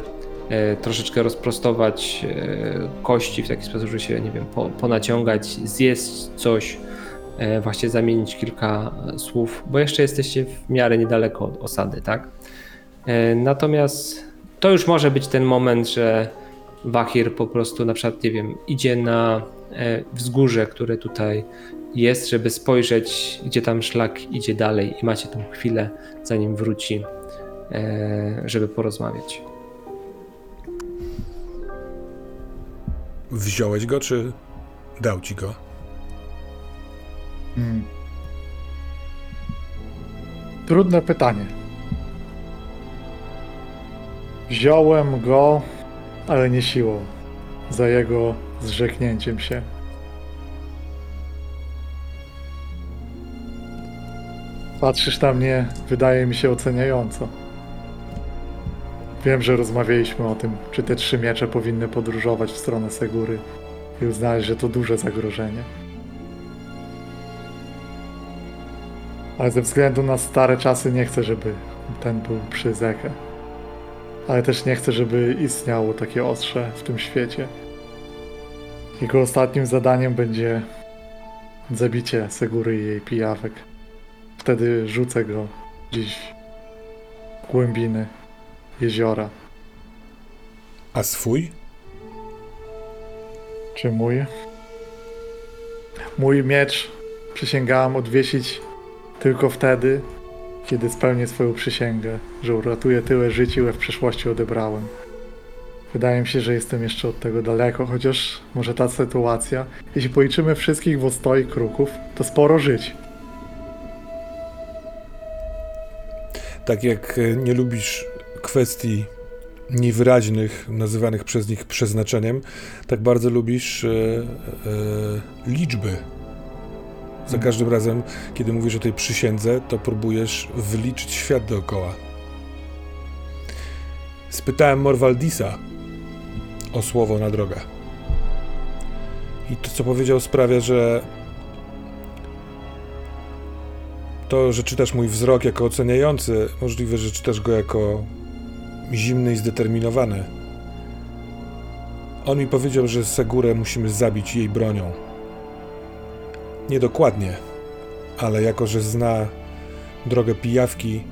e, troszeczkę rozprostować e, kości w taki sposób, że się, nie wiem, po, ponaciągać, zjeść coś, e, właśnie zamienić kilka słów, bo jeszcze jesteście w miarę niedaleko od osady, tak? E, Natomiast to już może być ten moment, że Wahir po prostu na przykład, nie wiem, idzie na e, wzgórze, które tutaj jest, żeby spojrzeć, gdzie tam szlak idzie dalej i macie tą chwilę, zanim wróci, e, żeby porozmawiać. Wziąłeś go, czy dał ci go? Hmm. Trudne pytanie. Wziąłem go, ale nie siłą. Za jego zrzeknięciem się. Patrzysz na mnie, wydaje mi się oceniająco. Wiem, że rozmawialiśmy o tym, czy te trzy miecze powinny podróżować w stronę Segury i uznałeś, że to duże zagrożenie. Ale ze względu na stare czasy nie chcę, żeby ten był przy Zekę. Ale też nie chcę, żeby istniało takie ostrze w tym świecie. Jego ostatnim zadaniem będzie zabicie Segury i jej pijawek. Wtedy rzucę go gdzieś w głębiny jeziora. A swój? Czy mój? Mój miecz przysięgałam odwiesić tylko wtedy, kiedy spełnię swoją przysięgę, że uratuję tyle żyć, ile w przeszłości odebrałem. Wydaje mi się, że jestem jeszcze od tego daleko, chociaż może ta sytuacja, jeśli policzymy wszystkich w ostoi kruków, to sporo żyć. Tak jak e, nie lubisz kwestii niewyraźnych, nazywanych przez nich przeznaczeniem, tak bardzo lubisz e, e, liczby. Za Mhm. każdym razem, kiedy mówisz o tej przysiędze, to próbujesz wyliczyć świat dookoła. Spytałem Morwaldisa o słowo na drogę. I to, co powiedział, sprawia, że to, że czytasz mój wzrok jako oceniający, możliwe, że czytasz go jako zimny i zdeterminowany. On mi powiedział, że Segurę musimy zabić jej bronią. Niedokładnie, ale jako, że zna drogę pijawki,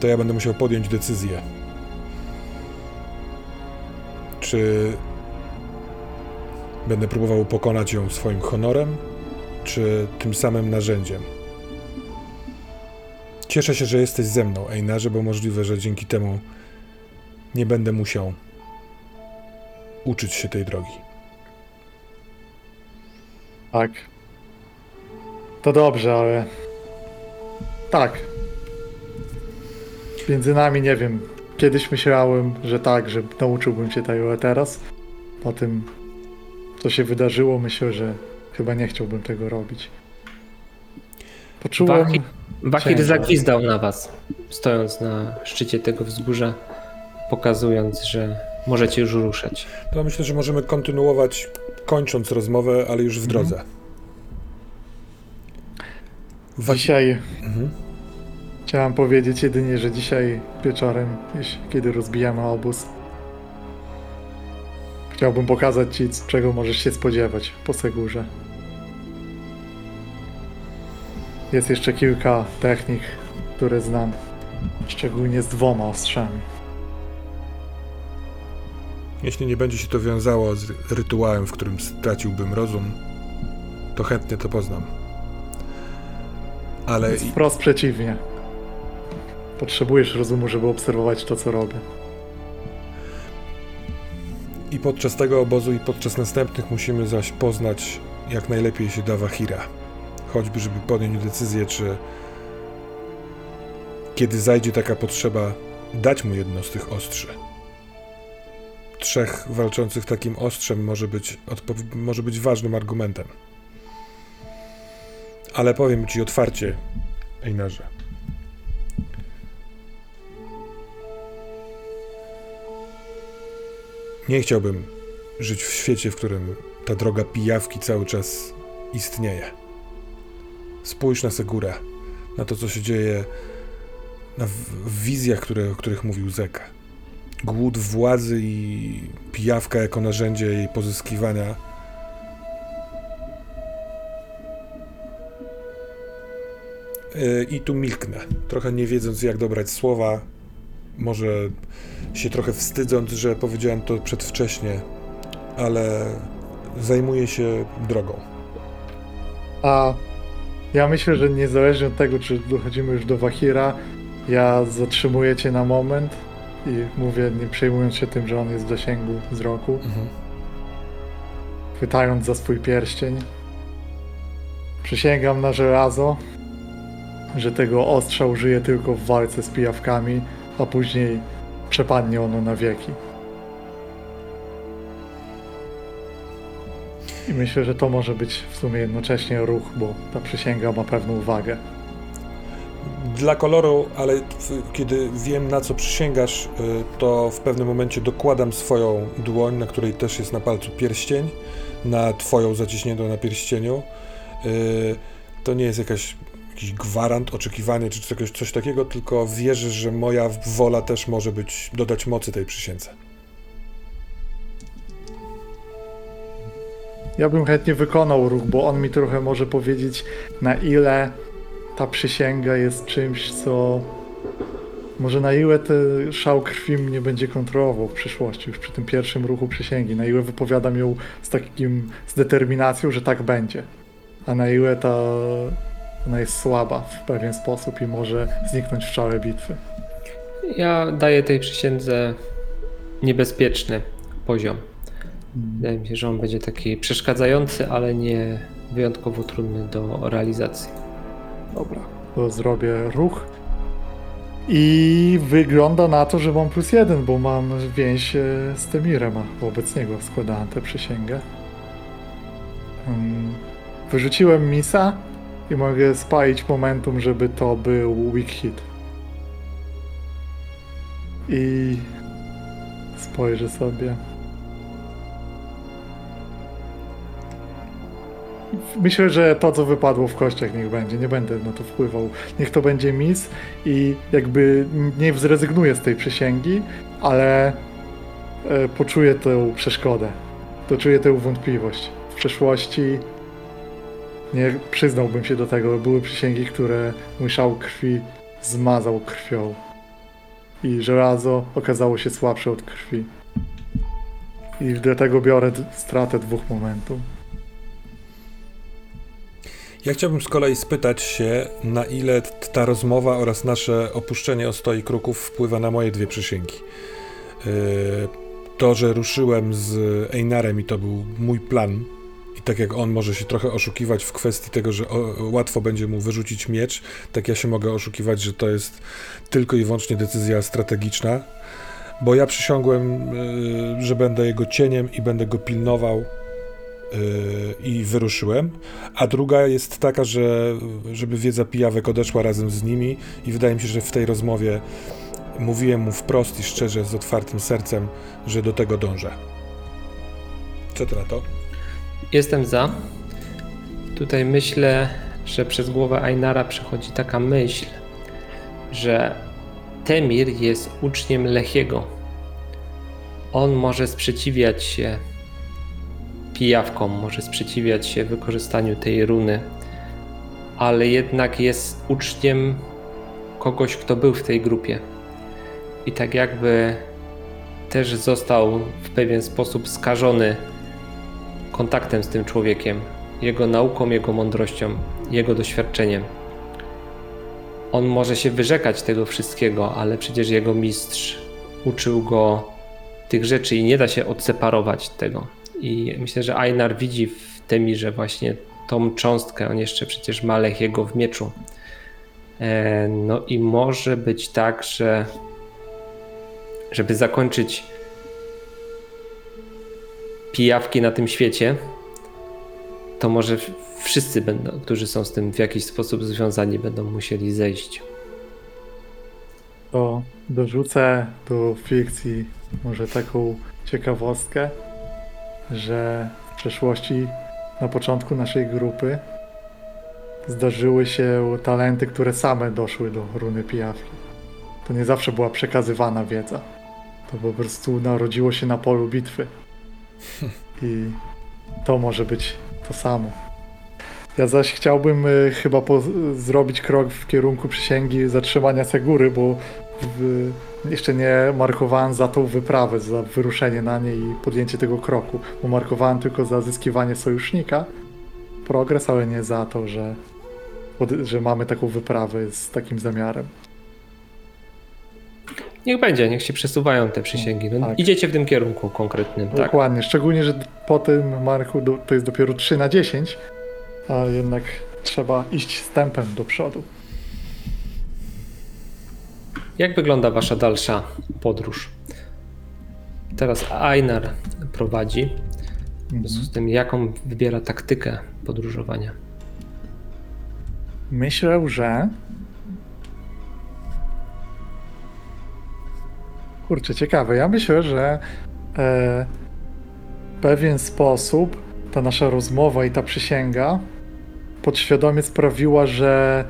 to ja będę musiał podjąć decyzję. Czy będę próbował pokonać ją swoim honorem, czy tym samym narzędziem? Cieszę się, że jesteś ze mną, Einarze, bo możliwe, że dzięki temu nie będę musiał uczyć się tej drogi. Tak. To dobrze, ale. Tak. Między nami nie wiem. Kiedyś myślałem, że tak, że nauczyłbym cię tego, ale teraz po tym, co się wydarzyło, myślę, że chyba nie chciałbym tego robić. Poczułem. Ciężko. zagwizdał na was, stojąc na szczycie tego wzgórza, pokazując, że możecie już ruszać. To myślę, że możemy kontynuować, kończąc rozmowę, ale już w drodze. Dzisiaj Mhm. chciałem powiedzieć jedynie, że dzisiaj wieczorem, kiedy rozbijamy obóz, chciałbym pokazać ci, czego możesz się spodziewać po Segurze. Jest jeszcze kilka technik, które znam, szczególnie z dwoma ostrzami. Jeśli nie będzie się to wiązało z rytuałem, w którym straciłbym rozum, to chętnie to poznam. Ale Więc wprost przeciwnie. Potrzebujesz rozumu, żeby obserwować to, co robię. i podczas tego obozu, i podczas następnych musimy zaś poznać jak najlepiej się da Wahira. Choćby, żeby podjąć decyzję, czy kiedy zajdzie taka potrzeba, dać mu jedno z tych ostrzy. Trzech walczących takim ostrzem może być, może być ważnym argumentem. Ale powiem ci otwarcie, Einarze. Nie chciałbym żyć w świecie, w którym ta droga pijawki cały czas istnieje. Spójrz na Segurę, na to, co się dzieje na wizjach, które, o których mówił Zeka. Głód władzy i pijawka jako narzędzie jej pozyskiwania. I tu milknę, trochę nie wiedząc, jak dobrać słowa. Może się trochę wstydząc, że powiedziałem to przedwcześnie, ale zajmuję się drogą. A ja myślę, że niezależnie od tego, czy dochodzimy już do Wahira, ja zatrzymuję cię na moment i mówię, nie przejmując się tym, że on jest w zasięgu wzroku, Mhm. chwytając za swój pierścień. Przysięgam na żelazo, że tego ostrza użyję tylko w walce z pijawkami, a później przepadnie ono na wieki. I myślę, że to może być w sumie jednocześnie ruch, bo ta przysięga ma pewną wagę. Dla koloru, ale kiedy wiem na co przysięgasz, y, to w pewnym momencie dokładam swoją dłoń, na której też jest na palcu pierścień, na twoją zaciśniętą na pierścieniu. Y, To nie jest jakaś, jakiś gwarant, oczekiwanie czy coś, coś takiego, tylko wierzę, że moja wola też może być, dodać mocy tej przysiędze. Ja bym chętnie wykonał ruch, bo on mi trochę może powiedzieć, na ile ta przysięga jest czymś, co. Może na ile ten szał krwi mnie będzie kontrolował w przyszłości, już przy tym pierwszym ruchu przysięgi. Na ile wypowiadam ją z takim, z determinacją, że tak będzie. A na ile ta. Ona jest słaba w pewien sposób i może zniknąć w czale bitwy. Ja daję tej przysiędze niebezpieczny poziom. Wydaje mi się, że on będzie taki przeszkadzający, ale nie wyjątkowo trudny do realizacji. Dobra, to zrobię ruch. I wygląda na to, że mam plus jeden, bo mam więź e, z Temirem, a wobec niego składałem tę przysięgę. Mm, Wyrzuciłem misa i mogę spalić momentum, żeby to był weak hit. I spojrzę sobie. Myślę, że to, co wypadło w kościach, niech będzie. Nie będę na to wpływał. Niech to będzie mis i jakby nie zrezygnuję z tej przysięgi, ale e, poczuję tę przeszkodę. To czuję tę wątpliwość. W przeszłości nie przyznałbym się do tego. Były przysięgi, które mój krwi zmazał krwią. I żelazo okazało się słabsze od krwi. I dlatego biorę stratę dwóch momentów. Ja chciałbym z kolei spytać się, na ile ta rozmowa oraz nasze opuszczenie ostoi kruków wpływa na moje dwie przysięgi. Yy, To, że ruszyłem z Einarem i to był mój plan, i tak jak on może się trochę oszukiwać w kwestii tego, że łatwo będzie mu wyrzucić miecz, tak ja się mogę oszukiwać, że to jest tylko i wyłącznie decyzja strategiczna, bo ja przysiągłem, yy, że będę jego cieniem i będę go pilnował yy, i wyruszyłem. A druga jest taka, że żeby wiedza pijawek odeszła razem z nimi i wydaje mi się, że w tej rozmowie mówiłem mu wprost i szczerze, z otwartym sercem, że do tego dążę. Co ty na to? Jestem za. Tutaj myślę, że przez głowę Ainara przechodzi taka myśl, że Temir jest uczniem Lechiego. On może sprzeciwiać się pijawkom, może sprzeciwiać się wykorzystaniu tej runy, ale jednak jest uczniem kogoś, kto był w tej grupie. I tak jakby też został w pewien sposób skażony kontaktem z tym człowiekiem, jego nauką, jego mądrością, jego doświadczeniem. On może się wyrzekać tego wszystkiego, ale przecież jego mistrz uczył go tych rzeczy i nie da się odseparować tego. I myślę, że Einar widzi w Temirze właśnie tą cząstkę. On jeszcze przecież ma Lechiego w mieczu. E, No i może być tak, że żeby zakończyć pijawki na tym świecie, to może wszyscy będą, którzy są z tym w jakiś sposób związani, będą musieli zejść. to dorzucę do fikcji może taką ciekawostkę, że w przeszłości, na początku naszej grupy, zdarzyły się talenty, które same doszły do runy Piafli. To nie zawsze była przekazywana wiedza. To po prostu narodziło się na polu bitwy. I to może być to samo. Ja zaś chciałbym y, chyba zrobić krok w kierunku przysięgi zatrzymania Segury, bo w, jeszcze nie markowałem za tą wyprawę, za wyruszenie na niej i podjęcie tego kroku, bo markowałem tylko za zyskiwanie sojusznika, progres, ale nie za to, że, że mamy taką wyprawę z takim zamiarem. Niech będzie, niech się przesuwają te przysięgi. No, Tak. Idziecie w tym kierunku konkretnym, tak? Dokładnie, szczególnie, że po tym marku to jest dopiero 3 na 10, a jednak trzeba iść z tempem do przodu. Jak wygląda wasza dalsza podróż? Teraz Einar prowadzi. W związku z tym, jaką wybiera taktykę podróżowania? Myślę, że. Kurczę, ciekawe. Ja myślę, że e, w pewien sposób ta nasza rozmowa i ta przysięga podświadomie sprawiła, że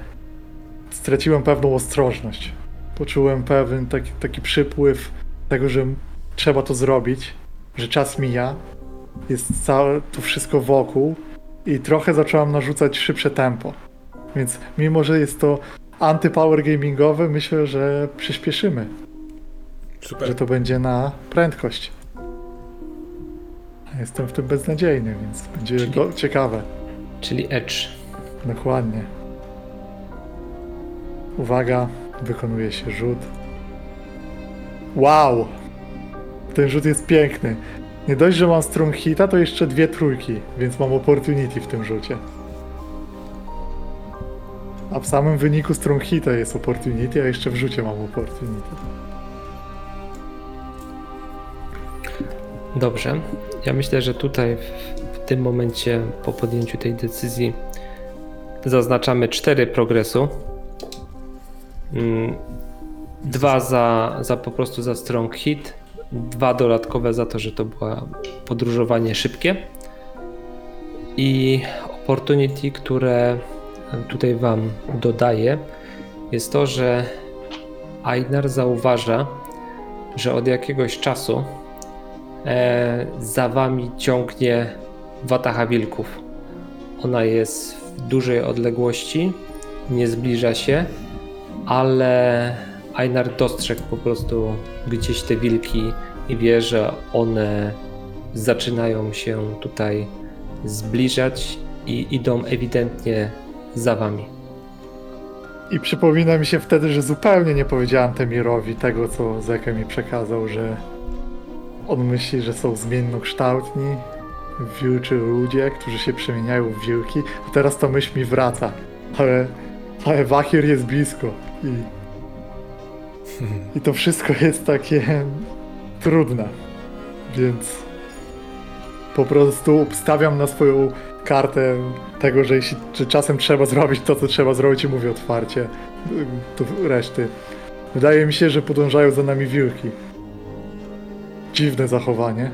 straciłem pewną ostrożność. Poczułem pewien taki, taki przypływ tego, że trzeba to zrobić, że czas mija, jest całe to wszystko wokół i trochę zacząłem narzucać szybsze tempo. Więc mimo, że jest to anty-power gamingowe, myślę, że przyspieszymy, Super. że to będzie na prędkość. Jestem w tym beznadziejny, więc będzie Czyli- go, ciekawe. Czyli Edge. Dokładnie. Uwaga, wykonuje się rzut. Wow! Ten rzut jest piękny. Nie dość, że mam strong hita, to jeszcze dwie trójki, więc mam opportunity w tym rzucie. A w samym wyniku strong hita jest opportunity, a jeszcze w rzucie mam opportunity. Dobrze. Ja myślę, że tutaj w, tym momencie po podjęciu tej decyzji zaznaczamy cztery progresu. Mm, Dwa za, za po prostu za strong hit, dwa dodatkowe za to, że to było podróżowanie szybkie i opportunity, które tutaj wam dodaję jest to, że Einar zauważa, że od jakiegoś czasu e, za wami ciągnie watacha wilków. Ona jest w dużej odległości, nie zbliża się, ale Einar dostrzegł po prostu gdzieś te wilki i wie, że one zaczynają się tutaj zbliżać i idą ewidentnie za wami. I przypomina mi się wtedy, że zupełnie nie powiedziałem Temirowi tego, co Zeke mi przekazał, że on myśli, że są zmiennokształtni wilczy ludzie, którzy się przemieniają w wilki, a teraz ta myśl mi wraca. Ale, ale Wachir jest blisko i, i to wszystko jest takie trudne, więc po prostu stawiam na swoją kartę tego, że jeśli że czasem trzeba zrobić to, co trzeba zrobić i mówię otwarcie to reszty. Wydaje mi się, że podążają za nami wilki. Dziwne zachowanie.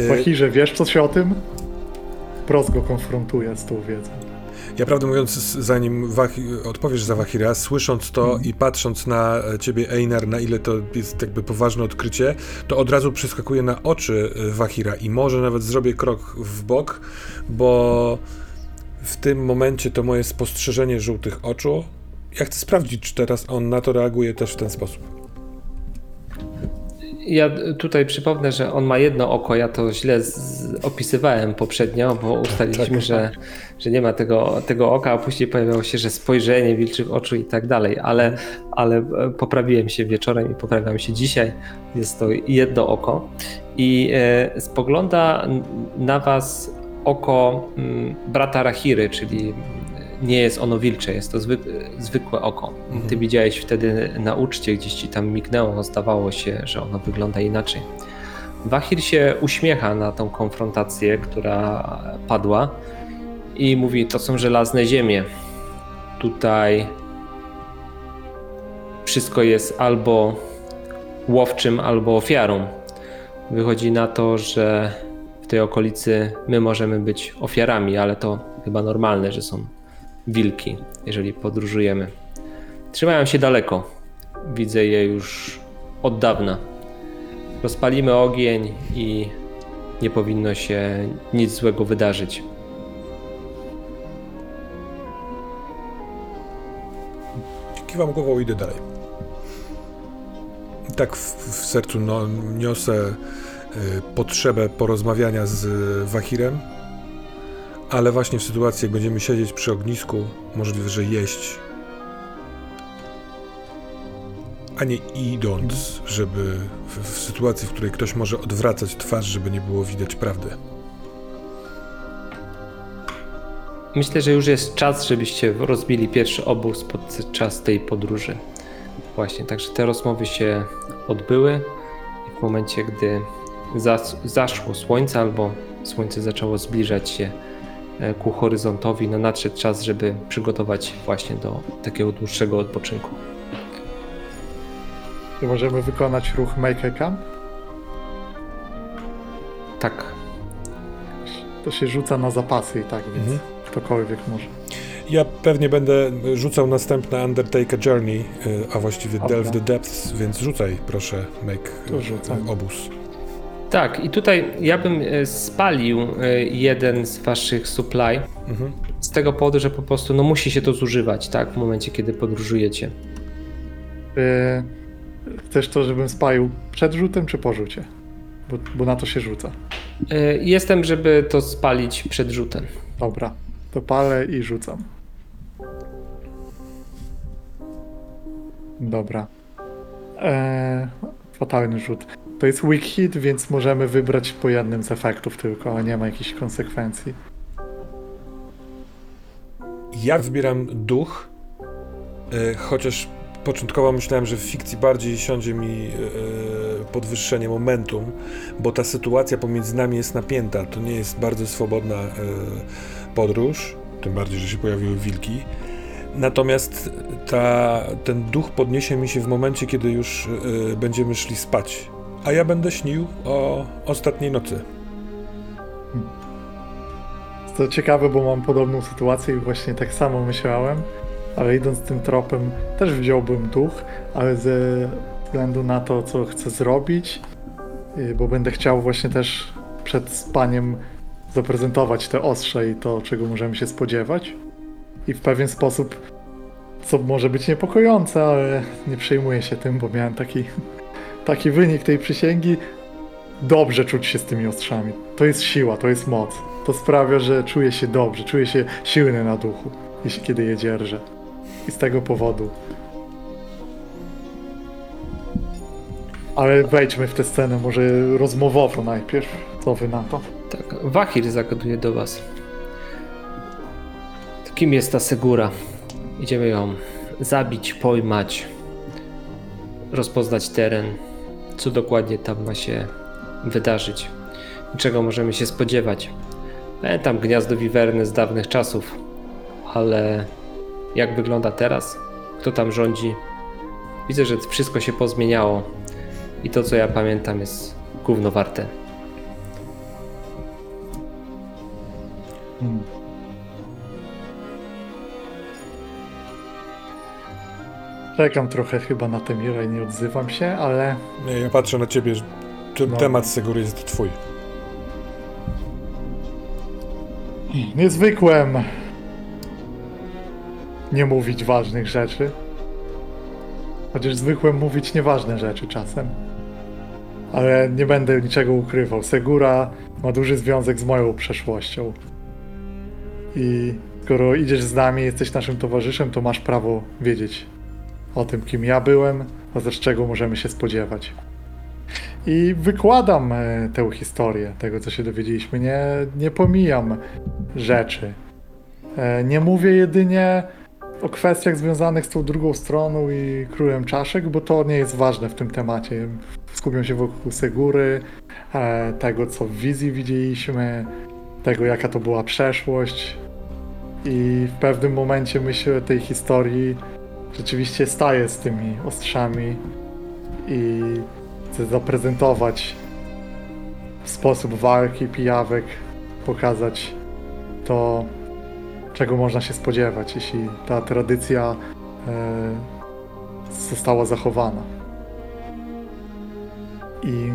Y, Wachirze, wiesz coś o tym? Prost go konfrontuje z tą wiedzą. Ja prawdę mówiąc, zanim Wachi, odpowiesz za Wahira, słysząc to Mhm. i patrząc na e, ciebie, Einar, na ile to jest jakby poważne odkrycie, to od razu przeskakuje na oczy e, Wahira i może nawet zrobię krok w bok, bo w tym momencie to moje spostrzeżenie żółtych oczu, ja chcę sprawdzić, czy teraz on na to reaguje też w ten sposób. Ja tutaj przypomnę, że on ma jedno oko. Ja to źle opisywałem poprzednio, bo ustaliliśmy, że, że nie ma tego, tego oka, a później pojawiało się, że spojrzenie wilczych oczu i tak dalej, ale, ale e, poprawiłem się wieczorem i poprawiam się dzisiaj. Jest to jedno oko i e, spogląda na was oko mm, brata Rahiry, czyli nie jest ono wilcze, jest to zwyk, zwykłe oko. Mhm. Ty widziałeś wtedy na uczcie, gdzieś ci tam mignęło, zdawało się, że ono wygląda inaczej. Wahir się uśmiecha na tą konfrontację, która padła i mówi, to są żelazne ziemie. Tutaj wszystko jest albo łowczym, albo ofiarą. Wychodzi na to, że w tej okolicy my możemy być ofiarami, ale to chyba normalne, że są wilki, jeżeli podróżujemy. Trzymają się daleko. Widzę je już od dawna. Rozpalimy ogień i nie powinno się nic złego wydarzyć. Kiwam głową i idę dalej. Tak w, w sercu no, niosę y, potrzebę porozmawiania z Wahirem, ale właśnie w sytuacji, jak będziemy siedzieć przy ognisku, możliwe, że jeść, a nie idąc, żeby w, w sytuacji, w której ktoś może odwracać twarz, żeby nie było widać prawdy. Myślę, że już jest czas, żebyście rozbili pierwszy obóz podczas tej podróży. Właśnie, także te rozmowy się odbyły i w momencie, gdy zas- zaszło słońce albo słońce zaczęło zbliżać się ku horyzontowi, no nadszedł czas, żeby przygotować właśnie do takiego dłuższego odpoczynku. Czy możemy wykonać ruch Make a Camp? Tak, To się rzuca na zapasy i tak, więc Mhm. ktokolwiek może. Ja pewnie będę rzucał następne Undertaker Journey, y, a właściwie. Delve the Depths, więc rzucaj proszę, make To rzucam. obóz. Tak. I tutaj ja bym e, spalił e, jeden z waszych supply Mhm. z tego powodu, że po prostu no, musi się to zużywać, tak, w momencie, kiedy podróżujecie. Czy chcesz to, żebym spalił przed rzutem, czy po rzucie? Bo, bo na to się rzuca. Jestem, żeby to spalić przed rzutem. Dobra, to palę i rzucam. Dobra. Eee, fatalny rzut. To jest weak hit, więc możemy wybrać po jednym z efektów tylko, a nie ma jakichś konsekwencji. Ja wybieram duch, y, chociaż początkowo myślałem, że w fikcji bardziej siądzie mi y, podwyższenie momentum, bo ta sytuacja pomiędzy nami jest napięta. To nie jest bardzo swobodna y, podróż, tym bardziej, że się pojawiły wilki. Natomiast ta, ten duch podniesie mi się w momencie, kiedy już będziemy szli spać. A ja będę śnił o ostatniej nocy. To ciekawe, bo mam podobną sytuację i właśnie tak samo myślałem, ale idąc tym tropem też wziąłbym duch, ale ze względu na to, co chcę zrobić, y, bo będę chciał właśnie też przed spaniem zaprezentować te ostrze i to, czego możemy się spodziewać. I w pewien sposób, co może być niepokojące, ale nie przejmuję się tym, bo miałem taki, taki wynik tej przysięgi. Dobrze czuć się z tymi ostrzami. To jest siła, to jest moc. To sprawia, że czuję się dobrze, czuję się silny na duchu, jeśli kiedy je dzierżę. I z tego powodu. Ale wejdźmy w tę scenę, może rozmowowo najpierw. Co wy na to? Tak, Wahir zagaduje do was. Kim jest ta Segura? Idziemy ją zabić, pojmać, rozpoznać teren, co dokładnie tam ma się wydarzyć, czego możemy się spodziewać. Pamiętam gniazdo wiwerny z dawnych czasów, ale jak wygląda teraz? Kto tam rządzi? Widzę, że wszystko się pozmieniało i to, co ja pamiętam, jest gówno warte. Hmm. Czekam trochę chyba na Temira i nie odzywam się, ale Nie, ja patrzę na ciebie, że ten No. temat Segury jest twój. nie zwykłem nie mówić ważnych rzeczy. Chociaż zwykłem mówić nieważne rzeczy czasem. Ale nie będę niczego ukrywał. Segura ma duży związek z moją przeszłością. I skoro idziesz z nami, jesteś naszym towarzyszem, to masz prawo wiedzieć o tym, kim ja byłem, też czego możemy się spodziewać. I wykładam e, tę historię tego, co się dowiedzieliśmy. Nie, nie pomijam rzeczy. E, Nie mówię jedynie o kwestiach związanych z tą drugą stroną i królem czaszek, bo to nie jest ważne w tym temacie. Skupiam się wokół Segury, e, tego co w wizji widzieliśmy, tego jaka to była przeszłość. I w pewnym momencie myślę tej historii rzeczywiście staję z tymi ostrzami i chcę zaprezentować sposób walki pijawek pokazać to, czego można się spodziewać, jeśli ta tradycja e, została zachowana. I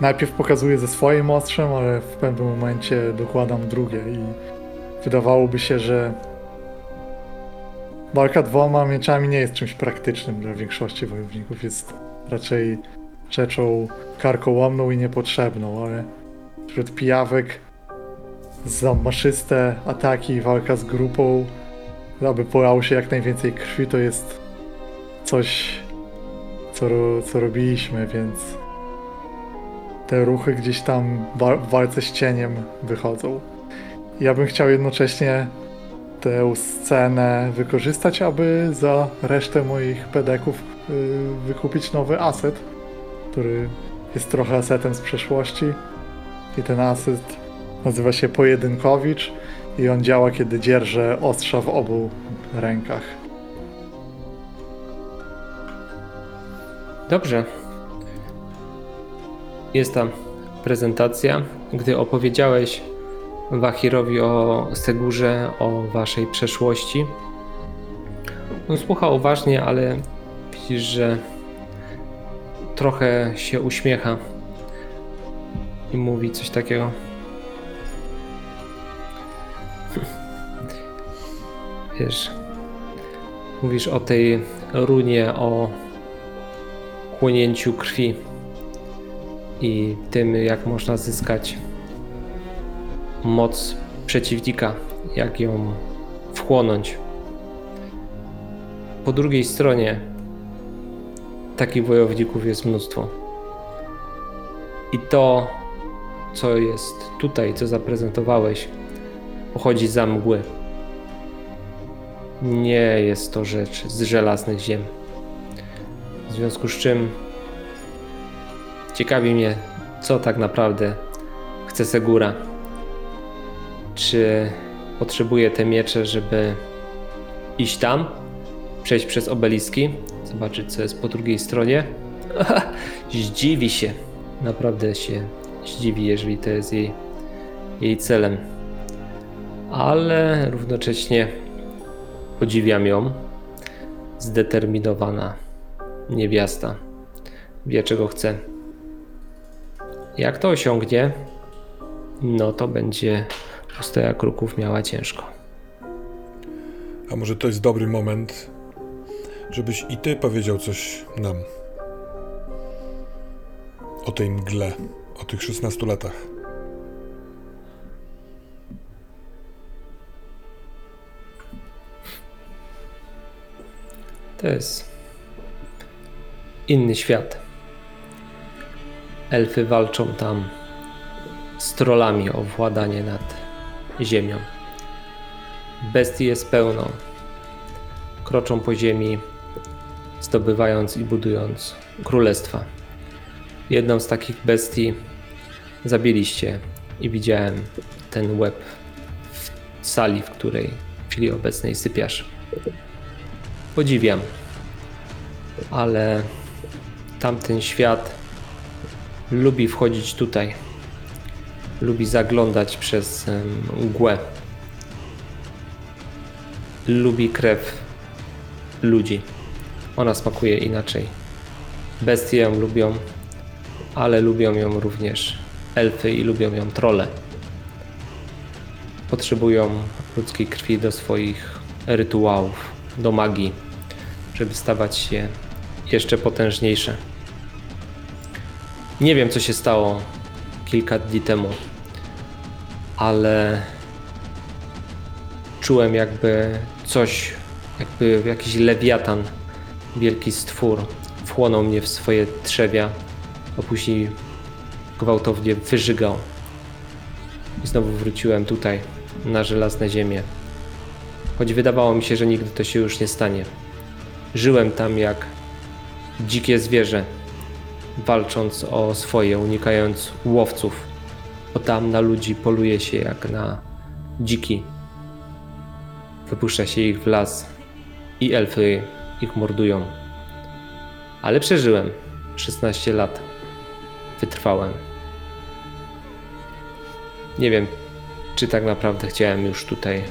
najpierw pokazuję ze swoim ostrzem, ale w pewnym momencie dokładam drugie i wydawałoby się, że walka dwoma mieczami nie jest czymś praktycznym dla większości wojowników. Jest raczej rzeczą karkołomną i niepotrzebną, ale wśród pijawek za maszyste ataki i walka z grupą, aby polało się jak najwięcej krwi, to jest coś, co, co robiliśmy, więc te ruchy gdzieś tam w walce z cieniem wychodzą. Ja bym chciał jednocześnie tę scenę wykorzystać, aby za resztę moich pedeków y, wykupić nowy aset, który jest trochę asetem z przeszłości. I ten aset nazywa się Pojedynkowicz i on działa, kiedy dzierżę ostrza w obu rękach. Dobrze. Jest ta prezentacja. Gdy opowiedziałeś Wahirowi o Segurze, o waszej przeszłości, on słuchał uważnie, ale widzisz, że trochę się uśmiecha i mówi coś takiego. [laughs] Wiesz, mówisz o tej runie, o chłonięciu krwi i tym, jak można zyskać moc przeciwnika, jak ją wchłonąć. Po drugiej stronie takich wojowników jest mnóstwo. I to, co jest tutaj, co zaprezentowałeś, pochodzi za mgły. Nie jest to rzecz z żelaznych ziem. W związku z czym ciekawi mnie, co tak naprawdę chce Segura. Czy potrzebuje te miecze, żeby iść tam, przejść przez obeliski, zobaczyć, co jest po drugiej stronie? [laughs] Zdziwi się. Naprawdę się zdziwi, jeżeli to jest jej, jej celem. Ale równocześnie podziwiam ją. Zdeterminowana niewiasta. Wie, czego chce. Jak to osiągnie, no to będzie pustoja kruków miała ciężko. A może to jest dobry moment, żebyś i ty powiedział coś nam o tej mgle, o tych 16 latach. To jest inny świat. Elfy walczą tam z trollami o władanie nad ziemią. Bestii jest pełno. Kroczą po ziemi, zdobywając i budując królestwa. Jedną z takich bestii zabiliście i widziałem ten łeb w sali, w której w chwili obecnej sypiasz. Podziwiam, ale tamten świat lubi wchodzić tutaj. Lubi zaglądać przez mgłę. Lubi krew ludzi. Ona smakuje inaczej. Bestie ją lubią, ale lubią ją również elfy i lubią ją trolle. Potrzebują ludzkiej krwi do swoich rytuałów, do magii, żeby stawać się jeszcze potężniejsze. Nie wiem, co się stało kilka dni temu, ale czułem jakby coś, jakby jakiś lewiatan, wielki stwór, wchłonął mnie w swoje trzewia, a później gwałtownie wyżygał. I znowu wróciłem tutaj, na żelazne ziemię. Choć wydawało mi się, że nigdy to się już nie stanie. Żyłem tam jak dzikie zwierzę, walcząc o swoje, unikając łowców, bo tam na ludzi poluje się jak na dziki. Wypuszcza się ich w las i elfy ich mordują. Ale przeżyłem 16 lat. Wytrwałem. Nie wiem, czy tak naprawdę chciałem już tutaj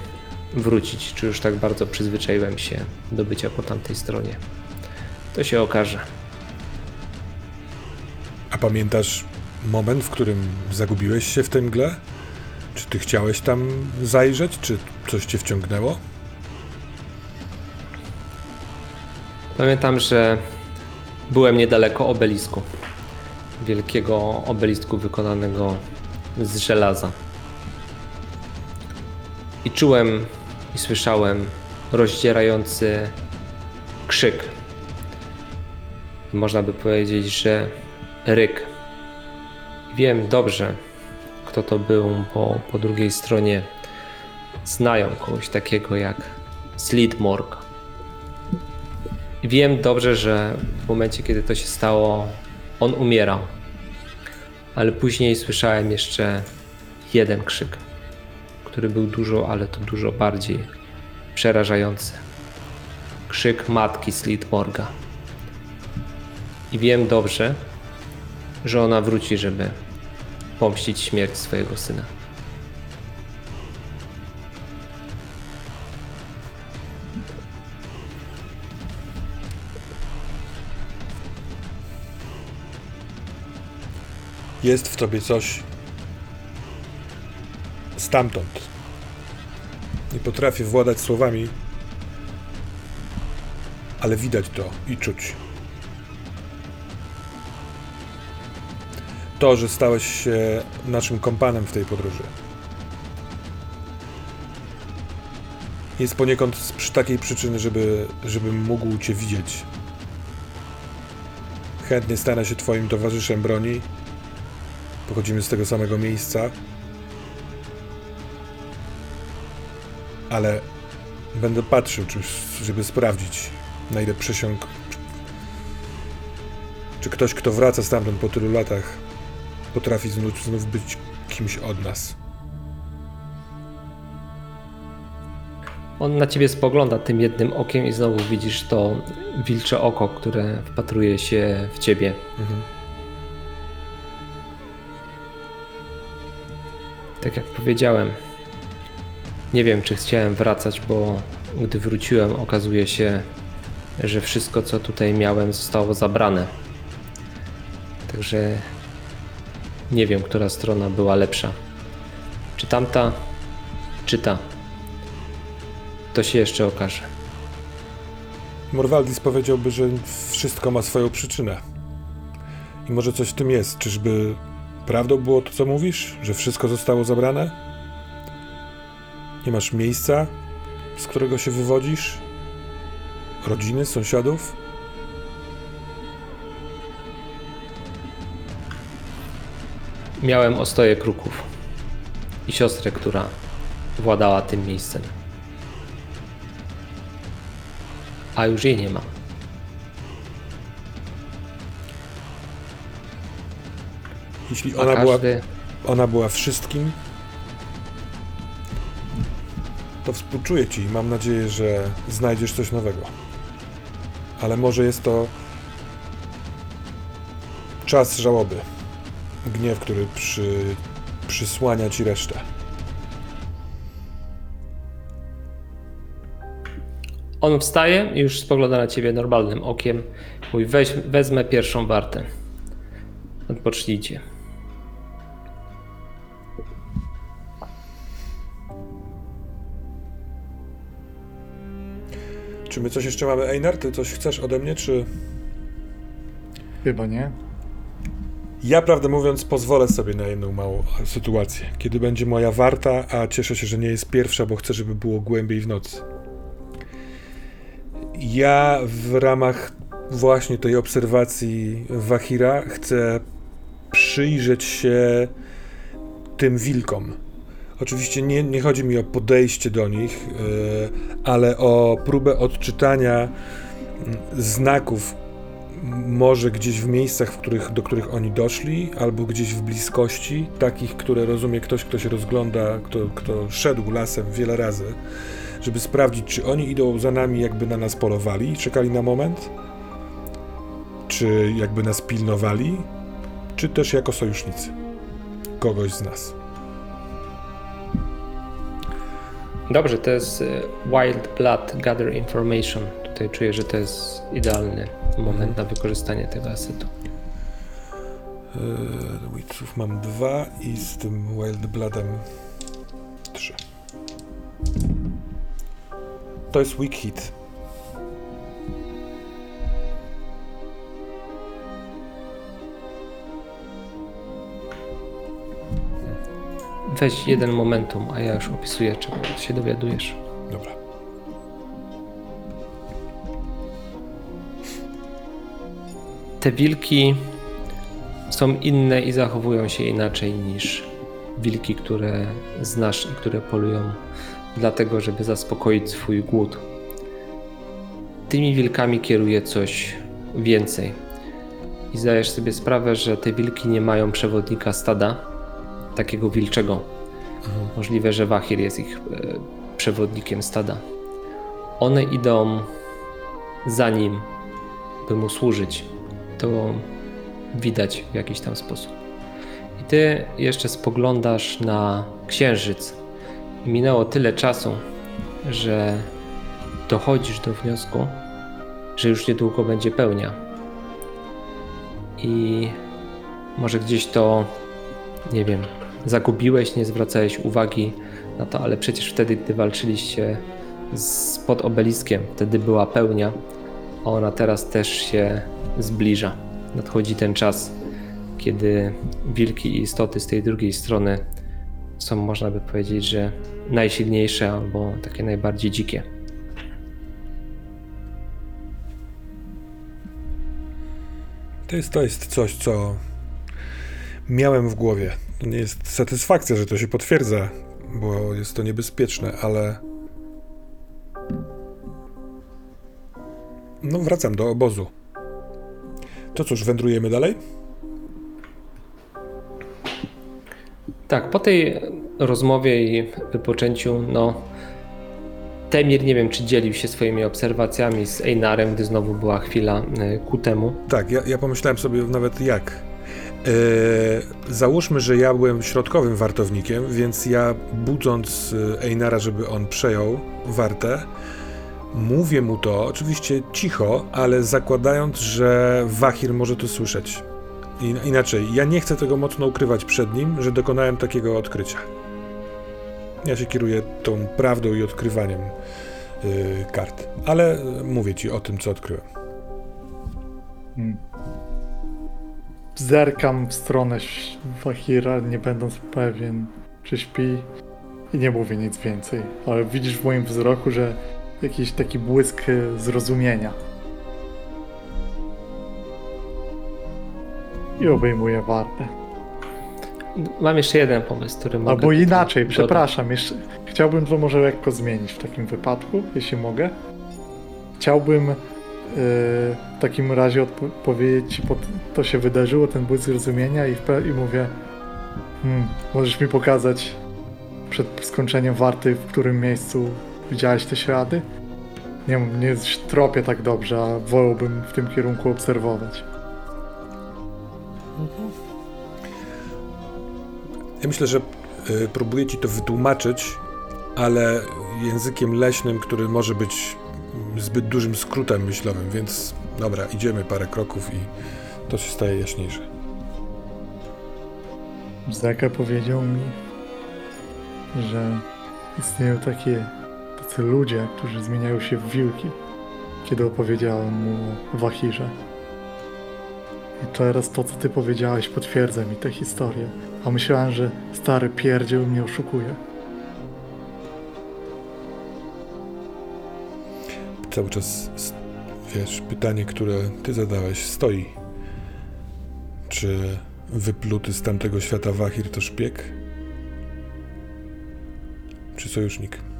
wrócić, czy już tak bardzo przyzwyczaiłem się do bycia po tamtej stronie. To się okaże. Pamiętasz moment, w którym zagubiłeś się w tej mgle? Czy ty chciałeś tam zajrzeć? Czy coś cię wciągnęło? Pamiętam, że byłem niedaleko obelisku. Wielkiego obelisku wykonanego z żelaza. I czułem i słyszałem rozdzierający krzyk. Można by powiedzieć, że ryk. Wiem dobrze, kto to był, bo po drugiej stronie znają kogoś takiego jak Slidmorg. Wiem dobrze, że w momencie, kiedy to się stało, on umierał. Ale później słyszałem jeszcze jeden krzyk, który był dużo, ale to dużo bardziej przerażający. Krzyk matki Slitmorga. I wiem dobrze, że ona wróci, żeby pomścić śmierć swojego syna. Jest w tobie coś stamtąd. Nie potrafię władać słowami, ale widać to i czuć. To, że stałeś się naszym kompanem w tej podróży. Jest poniekąd z takiej przyczyny, żeby, żebym mógł Cię widzieć. Chętnie stanę się Twoim towarzyszem broni. Pochodzimy z tego samego miejsca. Ale będę patrzył, żeby sprawdzić, na ile przesiąg. Czy ktoś, kto wraca stamtąd po tylu latach, potrafi znów, znów być kimś od nas. On na ciebie spogląda tym jednym okiem i znowu widzisz to wilcze oko, które wpatruje się w ciebie. Mhm. Tak jak powiedziałem, nie wiem, czy chciałem wracać, bo gdy wróciłem, okazuje się, że wszystko, co tutaj miałem, zostało zabrane. Także nie wiem, która strona była lepsza. Czy tamta, czy ta. To się jeszcze okaże. Morwaldis powiedziałby, że wszystko ma swoją przyczynę. I może coś w tym jest. Czyżby prawdą było to, co mówisz? Że wszystko zostało zabrane? Nie masz miejsca, z którego się wywodzisz? Rodziny, sąsiadów? Miałem ostoję kruków i siostrę, która władała tym miejscem. A już jej nie ma. Jeśli ona była, każdy ona była wszystkim, to współczuję ci i mam nadzieję, że znajdziesz coś nowego. Ale może jest to czas żałoby. Gniew, który przy, przysłania ci resztę. On wstaje i już spogląda na ciebie normalnym okiem. Mówi, weź, wezmę pierwszą wartę. Odpocznijcie. Czy my coś jeszcze mamy, Einar? Ty coś chcesz ode mnie, czy... Chyba nie. Ja, prawdę mówiąc, pozwolę sobie na jedną małą sytuację. Kiedy będzie moja warta, a cieszę się, że nie jest pierwsza, bo chcę, żeby było głębiej w nocy. Ja w ramach właśnie tej obserwacji Wahira chcę przyjrzeć się tym wilkom. Oczywiście nie, nie chodzi mi o podejście do nich, yy, ale o próbę odczytania mm, znaków, może gdzieś w miejscach, w których, do których oni doszli, albo gdzieś w bliskości, takich, które rozumie ktoś, kto się rozgląda, kto, kto szedł lasem wiele razy, żeby sprawdzić, czy oni idą za nami, jakby na nas polowali czekali na moment, czy jakby nas pilnowali, czy też jako sojusznicy kogoś z nas. Dobrze, to jest e, Wild Blood Gather Information. Czuję, że to jest idealny moment na wykorzystanie tego asetu. Yy, Witchów mam dwa i z tym Wild Bloodem trzy. To jest weak hit. Weź jeden momentum, a ja już opisuję, czego się dowiadujesz. Te wilki są inne i zachowują się inaczej niż wilki, które znasz i które polują dlatego, żeby zaspokoić swój głód. Tymi wilkami kieruje coś więcej. I zdajesz sobie sprawę, że te wilki nie mają przewodnika stada, takiego wilczego. Możliwe, że Wahir jest ich e, przewodnikiem stada. One idą za nim, by mu służyć. To widać w jakiś tam sposób. I ty jeszcze spoglądasz na księżyc. I minęło tyle czasu, że dochodzisz do wniosku, że już niedługo będzie pełnia. I może gdzieś to, nie wiem, zagubiłeś, nie zwracałeś uwagi na to, ale przecież wtedy, gdy walczyliście z, pod obeliskiem, wtedy była pełnia, a ona teraz też się zbliża. Nadchodzi ten czas, kiedy wilki i istoty z tej drugiej strony są, można by powiedzieć, że najsilniejsze albo takie najbardziej dzikie. To jest, to jest coś, co miałem w głowie. To nie jest satysfakcja, że to się potwierdza, bo jest to niebezpieczne, ale. No, wracam do obozu. To cóż, wędrujemy dalej? Tak, po tej rozmowie i wypoczęciu, no. Temir nie wiem, czy dzielił się swoimi obserwacjami z Einarem, gdy znowu była chwila y, ku temu. Tak, ja, ja pomyślałem sobie nawet jak. E, załóżmy, że ja byłem środkowym wartownikiem, więc ja budząc e, Einara, żeby on przejął wartę, mówię mu to, oczywiście cicho, ale zakładając, że Wahir może to słyszeć. In, inaczej, ja nie chcę tego mocno ukrywać przed nim, że dokonałem takiego odkrycia. Ja się kieruję tą prawdą i odkrywaniem y, kart, ale y, mówię ci o tym, co odkryłem. Zerkam w stronę Wahira, nie będąc pewien, czy śpi i nie mówię nic więcej. Ale widzisz w moim wzroku, że jakiś taki błysk e, zrozumienia. I obejmuję wartę. Mam jeszcze jeden pomysł, który mogę... Albo inaczej, dodać. przepraszam, jeszcze chciałbym to może lekko zmienić w takim wypadku, jeśli mogę. Chciałbym e, w takim razie odpo- powiedzieć po to się wydarzyło, ten błysk zrozumienia i, pe- i mówię, hmm, możesz mi pokazać przed skończeniem warty, w którym miejscu widziałeś te ślady? Nie, nie tropię tak dobrze, a wolałbym w tym kierunku obserwować. Ja myślę, że y, próbuję ci to wytłumaczyć, ale językiem leśnym, który może być mm, zbyt dużym skrótem myślowym, więc dobra, idziemy parę kroków i to się staje jaśniejsze. Zaka powiedział mi, że istnieją takie tacy ludzie, którzy zmieniają się w wilki, kiedy opowiedziałem mu o Wahirze. I teraz to, co ty powiedziałeś, potwierdza mi tę historię. A myślałem, że stary pierdziel mnie oszukuje. Cały czas, wiesz, pytanie, które ty zadałeś, stoi. Czy wypluty z tamtego świata Wahir to szpieg? Czy sojusznik?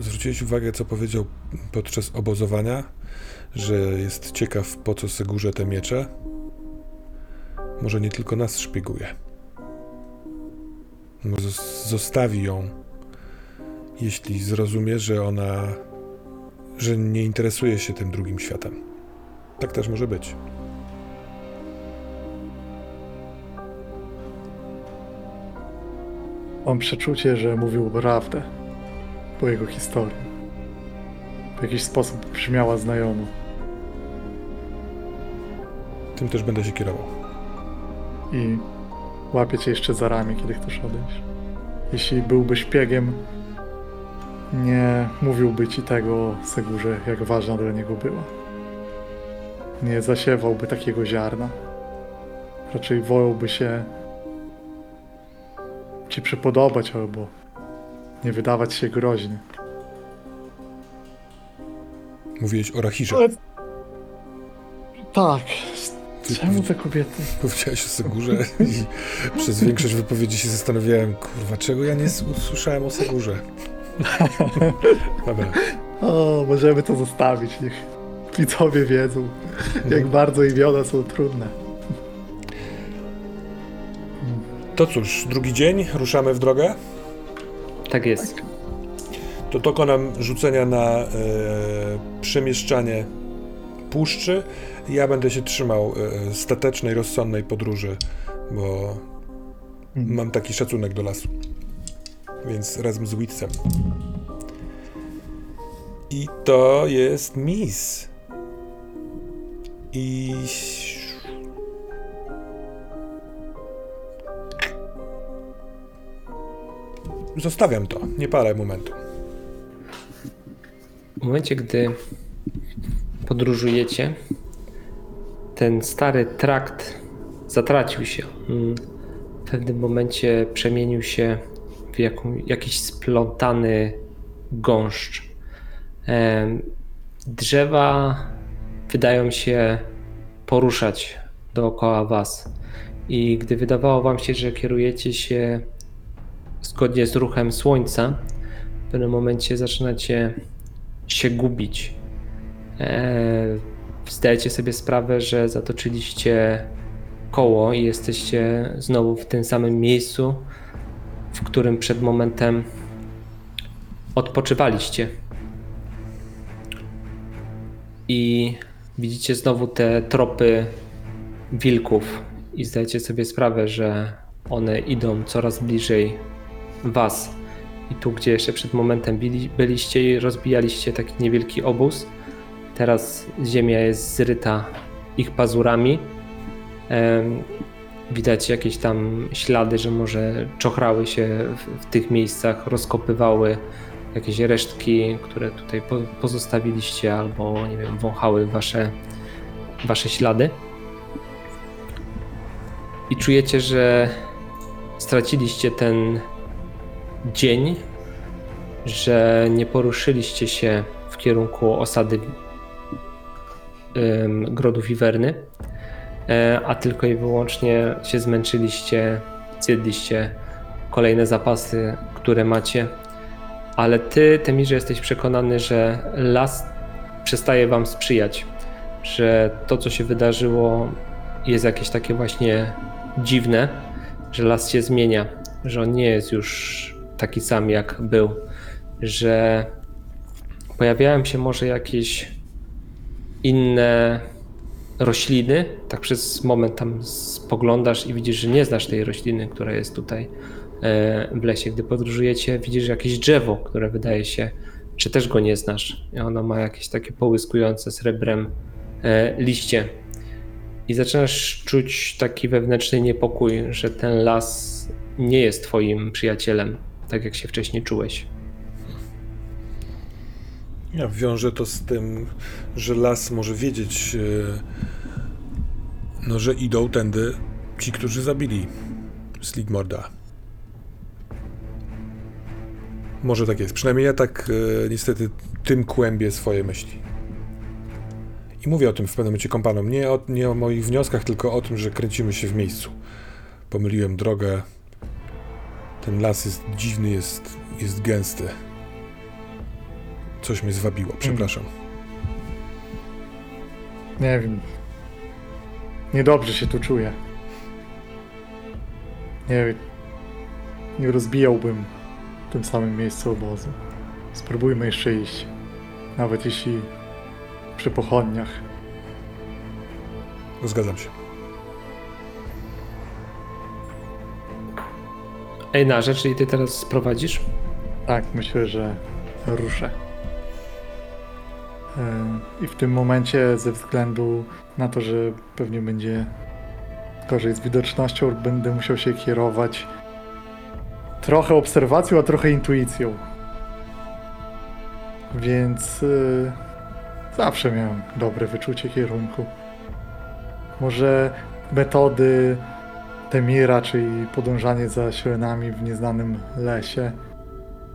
Zwróciłeś uwagę, co powiedział podczas obozowania, że jest ciekaw, po co Segurze te miecze? Może nie tylko nas szpieguje. Może zos- zostawi ją, jeśli zrozumie, że ona, że nie interesuje się tym drugim światem. Tak też może być. Mam przeczucie, że mówił prawdę po jego historii. W jakiś sposób brzmiała znajomo. Tym też będę się kierował. i łapie cię jeszcze za ramię, kiedy chcesz odejść. Jeśli byłby szpiegiem, nie mówiłby ci tego Segurze, jak ważna dla niego była. Nie zasiewałby takiego ziarna. Raczej wolałby się ci przypodobać albo nie wydawać się groźny. Mówiłeś o Rahirze. Ale... Tak. Czemu te kobiety? Powiedziałeś o Segurze i przez większość wypowiedzi się zastanawiałem, kurwa, czego ja nie usłyszałem o Segurze. Dobra. O, możemy to zostawić, niech widzowie wiedzą, jak bardzo imiona są trudne. To cóż, drugi dzień, ruszamy w drogę. Tak jest. To dokonam rzucenia na e, przemieszczanie puszczy. Ja będę się trzymał e, statecznej, rozsądnej podróży, bo Mhm. mam taki szacunek do lasu. Więc razem z Witsem. I to jest Miss. I... Zostawiam to. Nie palę momentu. W momencie, gdy podróżujecie, ten stary trakt zatracił się. Mm, W pewnym momencie przemienił się w jaką, jakiś splątany gąszcz. Drzewa wydają się poruszać dookoła Was. I gdy wydawało Wam się, że kierujecie się zgodnie z ruchem słońca, w pewnym momencie zaczynacie się gubić. Eee, zdajecie sobie sprawę, że zatoczyliście koło i jesteście znowu w tym samym miejscu, w którym przed momentem odpoczywaliście. I widzicie znowu te tropy wilków i zdajecie sobie sprawę, że one idą coraz bliżej was. I tu, gdzie jeszcze przed momentem byli, byliście i rozbijaliście taki niewielki obóz, teraz ziemia jest zryta ich pazurami. Widać jakieś tam ślady, że może czochrały się w, w tych miejscach, rozkopywały jakieś resztki, które tutaj po, pozostawiliście, albo nie wiem, wąchały wasze, wasze ślady. I czujecie, że straciliście ten dzień, że nie poruszyliście się w kierunku osady ym, Grodu Wiwerny, e, a tylko i wyłącznie się zmęczyliście, zjedliście kolejne zapasy, które macie. Ale ty, Temirze, jesteś przekonany, że las przestaje wam sprzyjać, że to, co się wydarzyło, jest jakieś takie właśnie dziwne, że las się zmienia, że on nie jest już taki sam jak był, że pojawiają się może jakieś inne rośliny. Tak przez moment tam spoglądasz i widzisz, że nie znasz tej rośliny, która jest tutaj e, w lesie. Gdy podróżujecie, widzisz jakieś drzewo, które wydaje się, że też go nie znasz. I ono ma jakieś takie połyskujące srebrem e, liście. I zaczynasz czuć taki wewnętrzny niepokój, że ten las nie jest twoim przyjacielem, tak jak się wcześniej czułeś. Ja wiążę to z tym, że las może wiedzieć, e, no, że idą tędy ci, którzy zabili Sligmorda. Może tak jest. Przynajmniej ja tak e, niestety tym kłębię swoje myśli. I mówię o tym w pewnym momencie kompanom. Nie o, nie o moich wnioskach, tylko o tym, że kręcimy się w miejscu. Pomyliłem drogę. Ten las jest dziwny, jest, jest gęsty. Coś mnie zwabiło, przepraszam. Nie wiem. Niedobrze się tu czuję. Nie wiem. Nie rozbijałbym w tym samym miejscu obozu. Spróbujmy jeszcze iść. Nawet jeśli przy pochodniach. Zgadzam się. Ejnarze, czyli ty teraz prowadzisz? Tak, myślę, że ruszę. E, I w tym momencie, ze względu na to, że pewnie będzie gorzej z widocznością, będę musiał się kierować trochę obserwacją, a trochę intuicją. Więc e, zawsze miałem dobre wyczucie kierunku. Może metody Temira, czyli podążanie za siorenami w nieznanym lesie,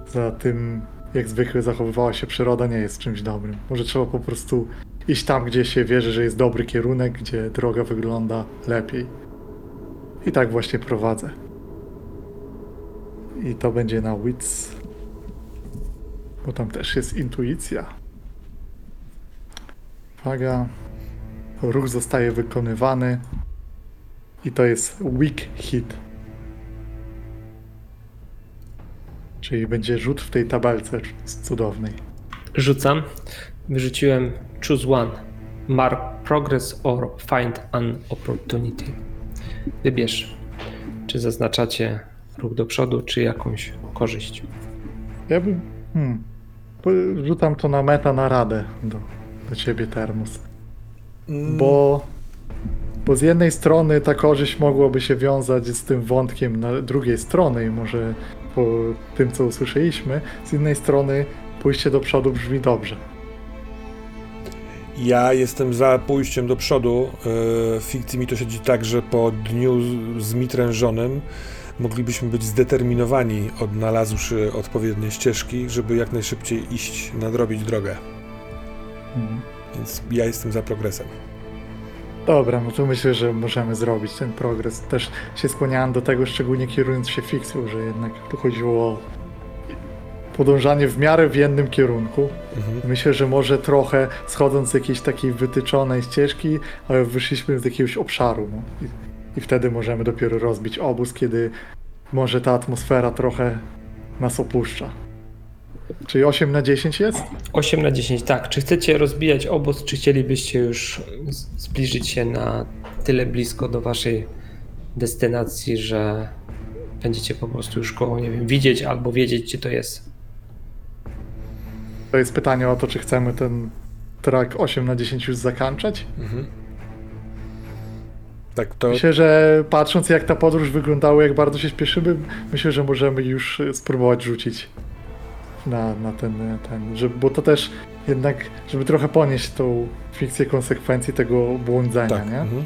za tym, jak zwykle zachowywała się przyroda, nie jest czymś dobrym. Może trzeba po prostu iść tam, gdzie się wierzy, że jest dobry kierunek, gdzie droga wygląda lepiej. I tak właśnie prowadzę. I to będzie na Wits. Bo tam też jest intuicja. Uwaga. Ruch zostaje wykonywany. I to jest weak hit. Czyli będzie rzut w tej tabelce cudownej. Rzucam. Wyrzuciłem choose one. Mark progress or find an opportunity. Wybierz, czy zaznaczacie ruch do przodu, czy jakąś korzyść. Ja bym. Hmm, rzucam to na meta na radę do, do ciebie, Termus. Mm, Bo. Bo z jednej strony ta korzyść mogłaby się wiązać z tym wątkiem na drugiej strony i może po tym, co usłyszeliśmy, z innej strony pójście do przodu brzmi dobrze. Ja jestem za pójściem do przodu. E, W fikcji mi to siedzi tak, że po dniu z- zmitrężonym moglibyśmy być zdeterminowani, odnalazłszy odpowiednie ścieżki, żeby jak najszybciej iść, nadrobić drogę. Mhm. Więc ja jestem za progresem. Dobra, no to myślę, że możemy zrobić ten progres. Też się skłaniałem do tego, szczególnie kierując się fikcją, że jednak tu chodziło o podążanie w miarę w jednym kierunku. Mhm. Myślę, że może trochę schodząc z jakiejś takiej wytyczonej ścieżki, ale wyszliśmy z jakiegoś obszaru. No. I, I wtedy możemy dopiero rozbić obóz, kiedy może ta atmosfera trochę nas opuszcza. Czyli 8 na 10 jest? 8 na 10, tak. Czy chcecie rozbijać obóz, czy chcielibyście już zbliżyć się na tyle blisko do waszej destynacji, że będziecie po prostu już koło, nie wiem, widzieć albo wiedzieć, gdzie to jest? To jest pytanie o to, czy chcemy ten track 8 na 10 już zakończyć. Mhm. Tak, to Myślę, że patrząc jak ta podróż wyglądała, jak bardzo się śpieszymy, myślę, że możemy już spróbować rzucić na, na ten, ten żeby, bo to też jednak, żeby trochę ponieść tą fikcję konsekwencji tego błądzenia, tak. nie? Mhm.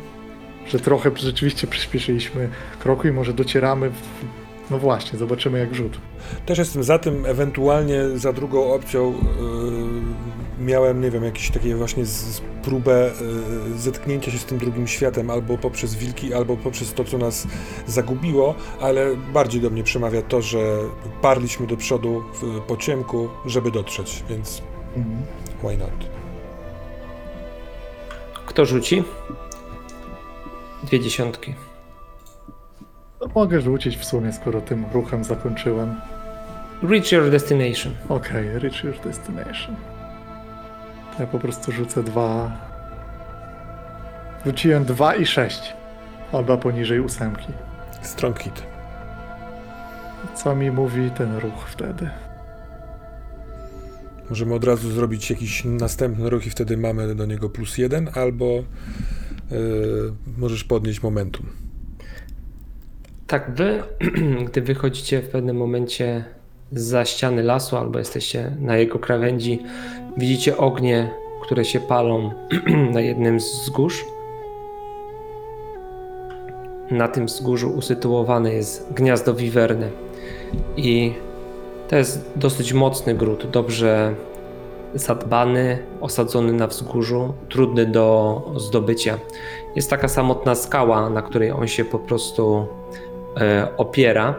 Że trochę rzeczywiście przyspieszyliśmy kroku i może docieramy w, no właśnie, zobaczymy jak rzut. Też jestem za tym, ewentualnie za drugą opcją miałem, nie wiem, jakieś takie właśnie z, z próbę yy, zetknięcia się z tym drugim światem, albo poprzez wilki, albo poprzez to, co nas zagubiło, ale bardziej do mnie przemawia to, że parliśmy do przodu w, po ciemku, żeby dotrzeć, więc Mhm. why not? Kto rzuci? Dwie dziesiątki. No, mogę rzucić w sumie, skoro tym ruchem zakończyłem. Reach your destination. Okej, reach your destination. Ja po prostu rzucę dwa. Rzuciłem dwa i sześć. Oba poniżej ósemki. Strong hit. Co mi mówi ten ruch wtedy? Możemy od razu zrobić jakiś następny ruch i wtedy mamy do niego plus jeden, albo yy, możesz podnieść momentum. Tak, wy, [clears throat] gdy wychodzicie w pewnym momencie za ściany lasu albo jesteście na jego krawędzi, widzicie ognie, które się palą [clears throat] na jednym z wzgórz. Na tym wzgórzu usytuowane jest gniazdo wiwerny i to jest dosyć mocny gród, dobrze zadbany, osadzony na wzgórzu, trudny do zdobycia. Jest taka samotna skała, na której on się po prostu e, opiera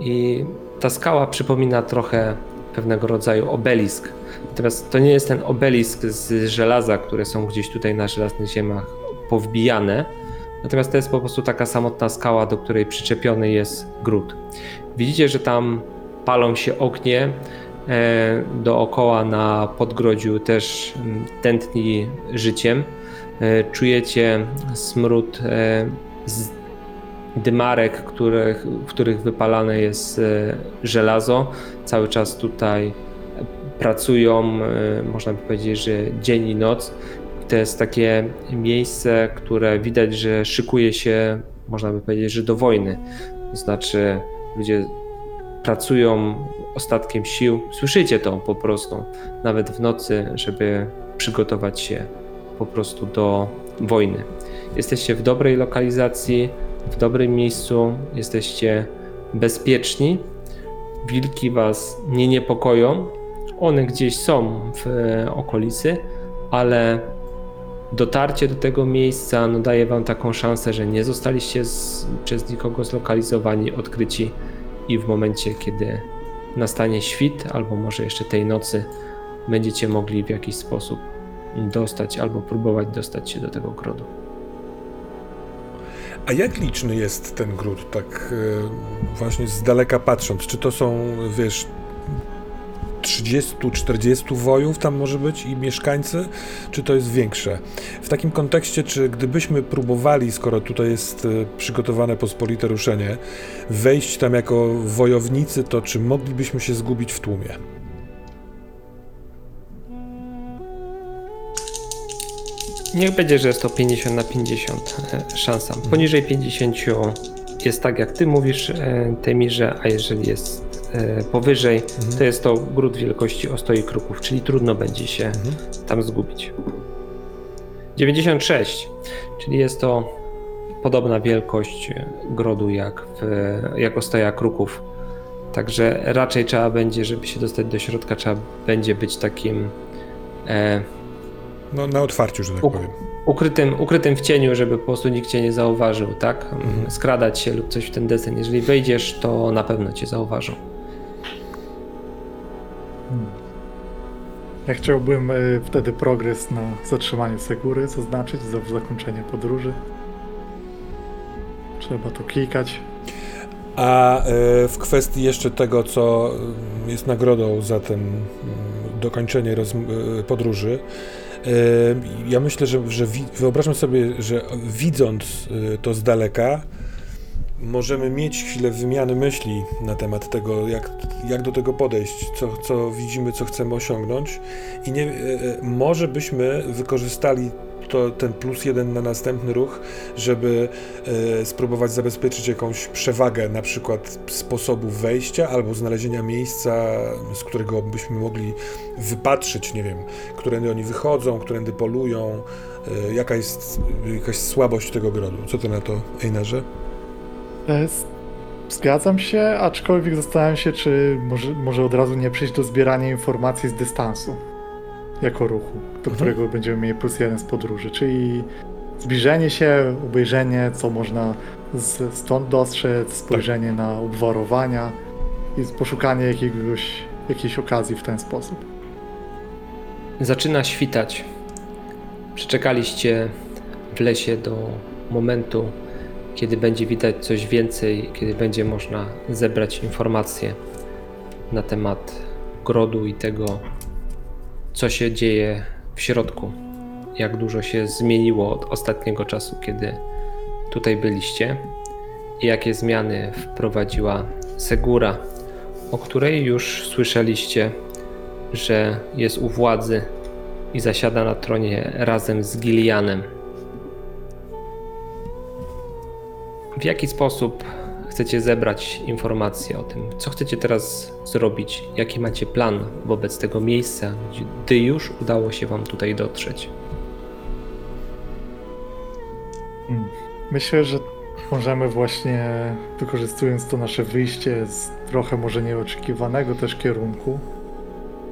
i ta skała przypomina trochę pewnego rodzaju obelisk. Natomiast to nie jest ten obelisk z żelaza, które są gdzieś tutaj na żelaznych ziemiach powbijane. Natomiast to jest po prostu taka samotna skała, do której przyczepiony jest gród. Widzicie, że tam palą się ognie. E, dookoła na podgrodziu też mm, tętni życiem. E, czujecie smród e, z dymarek, w których wypalane jest e, żelazo. Cały czas tutaj pracują, e, można by powiedzieć, że dzień i noc. To jest takie miejsce, które widać, że szykuje się, można by powiedzieć, że do wojny. To znaczy, ludzie pracują ostatkiem sił. Słyszycie to po prostu, nawet w nocy, żeby przygotować się po prostu do wojny. Jesteście w dobrej lokalizacji, w dobrym miejscu, jesteście bezpieczni. Wilki was nie niepokoją. One gdzieś są w e, okolicy, ale dotarcie do tego miejsca no, daje wam taką szansę, że nie zostaliście z, przez nikogo zlokalizowani, odkryci i w momencie, kiedy nastanie świt, albo może jeszcze tej nocy, będziecie mogli w jakiś sposób dostać albo próbować dostać się do tego grodu. A jak liczny jest ten gród, tak e, właśnie z daleka patrząc? Czy to są, wiesz, 30-40 wojów tam może być i mieszkańcy, czy to jest większe? W takim kontekście, czy gdybyśmy próbowali, skoro tutaj jest e, przygotowane pospolite ruszenie, wejść tam jako wojownicy, to czy moglibyśmy się zgubić w tłumie? Niech będzie, że jest to 50 na 50 e, szansa. Poniżej 50 jest tak, jak ty mówisz, e, Temirze, a jeżeli jest e, powyżej, to jest to gród wielkości ostoi kruków, czyli trudno będzie się tam zgubić. 96, czyli jest to podobna wielkość grodu jak, w, jak ostoja kruków. Także raczej trzeba będzie, żeby się dostać do środka, trzeba będzie być takim e, No, na otwarciu, że tak U- powiem. ukrytym, ukrytym w cieniu, żeby po prostu nikt cię nie zauważył, tak? Skradać się lub coś w ten desen. Jeżeli wejdziesz, to na pewno cię zauważą. Ja chciałbym y, wtedy progres na zatrzymaniu Segury zaznaczyć za zakończenie podróży. Trzeba to klikać. A e, w kwestii jeszcze tego, co mm, jest nagrodą za ten mm, dokończenie e, podróży, e, ja myślę, że, że wyobrażam sobie, że widząc e, to z daleka, możemy mieć chwilę wymiany myśli na temat tego, jak, jak do tego podejść, co, co widzimy, co chcemy osiągnąć. I nie, e, e, może byśmy wykorzystali to, ten plus jeden na następny ruch, żeby e, spróbować zabezpieczyć jakąś przewagę, na przykład sposobu wejścia albo znalezienia miejsca, z którego byśmy mogli wypatrzyć, nie wiem, którędy oni wychodzą, którędy polują, e, jaka jest jakaś słabość tego grodu. Co ty na to, Einarze? Jest... Zgadzam się, aczkolwiek zastanawiam się, czy może, może od razu nie przejść do zbierania informacji z dystansu jako ruchu, do Mhm. którego będziemy mieli plus jeden z podróży, czyli zbliżenie się, obejrzenie, co można z, stąd dostrzec, spojrzenie na obwarowania i poszukanie jakiegoś, jakiejś okazji w ten sposób. Zaczyna świtać. Przeczekaliście w lesie do momentu, kiedy będzie widać coś więcej, kiedy będzie można zebrać informacje na temat grodu i tego, co się dzieje w środku. Jak dużo się zmieniło od ostatniego czasu, kiedy tutaj byliście i jakie zmiany wprowadziła Segura, o której już słyszeliście, że jest u władzy i zasiada na tronie razem z Gilianem. W jaki sposób chcecie zebrać informacje o tym, co chcecie teraz zrobić, jaki macie plan wobec tego miejsca, gdy już udało się wam tutaj dotrzeć? Myślę, że możemy właśnie, wykorzystując to nasze wyjście z trochę może nieoczekiwanego też kierunku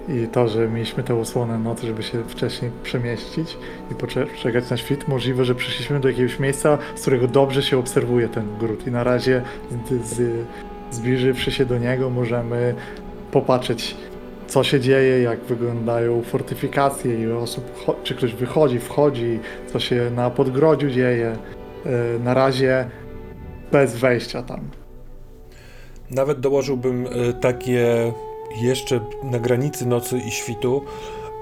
i to, że mieliśmy tę osłonę nocy, żeby się wcześniej przemieścić i poczekać na świt, możliwe, że przyszliśmy do jakiegoś miejsca, z którego dobrze się obserwuje ten gród i na razie z, z, zbliżywszy się do niego możemy popatrzeć co się dzieje, jak wyglądają fortyfikacje, ile osób, czy ktoś wychodzi, wchodzi, co się na podgrodziu dzieje. E, Na razie bez wejścia tam. Nawet dołożyłbym e, takie jeszcze na granicy nocy i świtu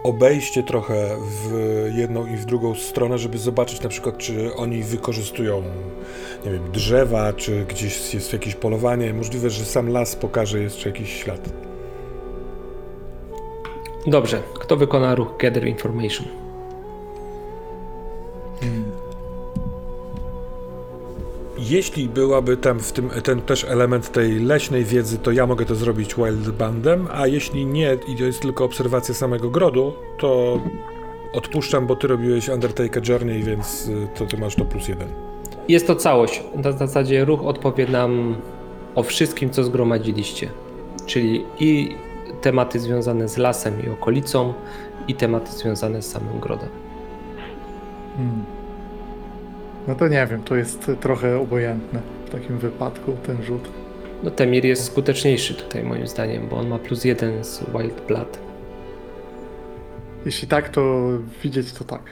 obejście trochę w jedną i w drugą stronę, żeby zobaczyć na przykład, czy oni wykorzystują, nie wiem, drzewa, czy gdzieś jest jakieś polowanie. Możliwe, że sam las pokaże jeszcze jakiś ślad. Dobrze, kto wykona ruch Gather Information? Jeśli byłaby tam w tym ten też element tej leśnej wiedzy, to ja mogę to zrobić wildbandem, a jeśli nie i to jest tylko obserwacja samego grodu, to odpuszczam, bo ty robiłeś Undertaker Journey, więc y, to ty masz to plus jeden. Jest to całość. Na zasadzie ruch odpowie nam o wszystkim, co zgromadziliście. Czyli i tematy związane z lasem i okolicą, i tematy związane z samym grodem. Hmm. No to nie wiem, to jest trochę obojętne w takim wypadku ten rzut. No Temir jest skuteczniejszy tutaj moim zdaniem, bo on ma plus jeden z Wild Blood. Jeśli tak, to widzieć to tak.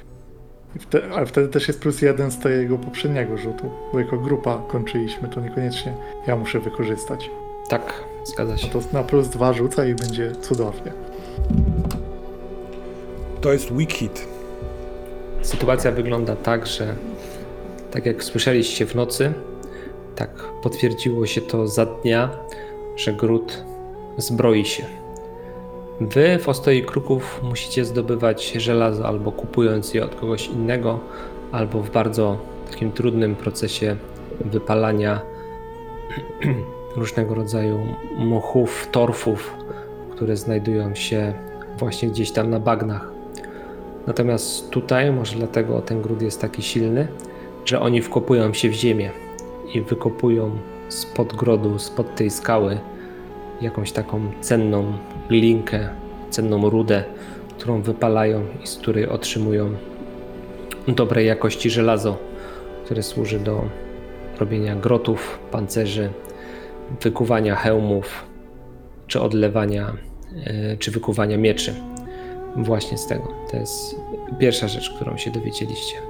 Ale wtedy też jest plus jeden z tego poprzedniego rzutu, bo jako grupa kończyliśmy, to niekoniecznie ja muszę wykorzystać. Tak, zgadza się. To na plus dwa rzuca i będzie cudownie. To jest weak hit. Sytuacja wygląda tak, że tak jak słyszeliście w nocy, tak potwierdziło się to za dnia, że gród zbroi się. Wy w Ostoi Kruków musicie zdobywać żelazo albo kupując je od kogoś innego, albo w bardzo takim trudnym procesie wypalania [clears throat] różnego rodzaju muchów, torfów, które znajdują się właśnie gdzieś tam na bagnach. Natomiast tutaj, może dlatego ten gród jest taki silny, że oni wkopują się w ziemię i wykopują spod grodu, spod tej skały jakąś taką cenną linkę, cenną rudę, którą wypalają i z której otrzymują dobrej jakości żelazo, które służy do robienia grotów, pancerzy, wykuwania hełmów, czy odlewania, e, czy wykuwania mieczy. Właśnie z tego. To jest pierwsza rzecz, którą się dowiedzieliście.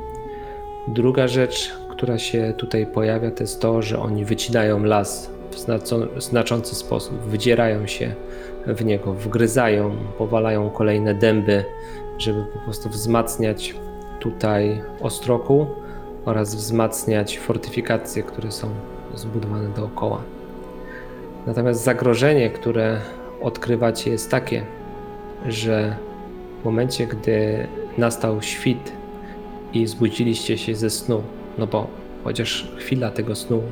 Druga rzecz, która się tutaj pojawia, to jest to, że oni wycinają las w znaczący sposób, wydzierają się w niego, wgryzają, powalają kolejne dęby, żeby po prostu wzmacniać tutaj ostroku oraz wzmacniać fortyfikacje, które są zbudowane dookoła. Natomiast zagrożenie, które odkrywacie, jest takie, że w momencie, gdy nastał świt i zbudziliście się ze snu, no bo chociaż chwila tego snu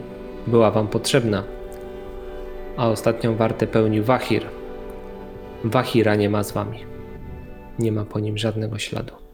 była wam potrzebna, a ostatnią wartę pełni Wahir. Wahira nie ma z wami. Nie ma po nim żadnego śladu.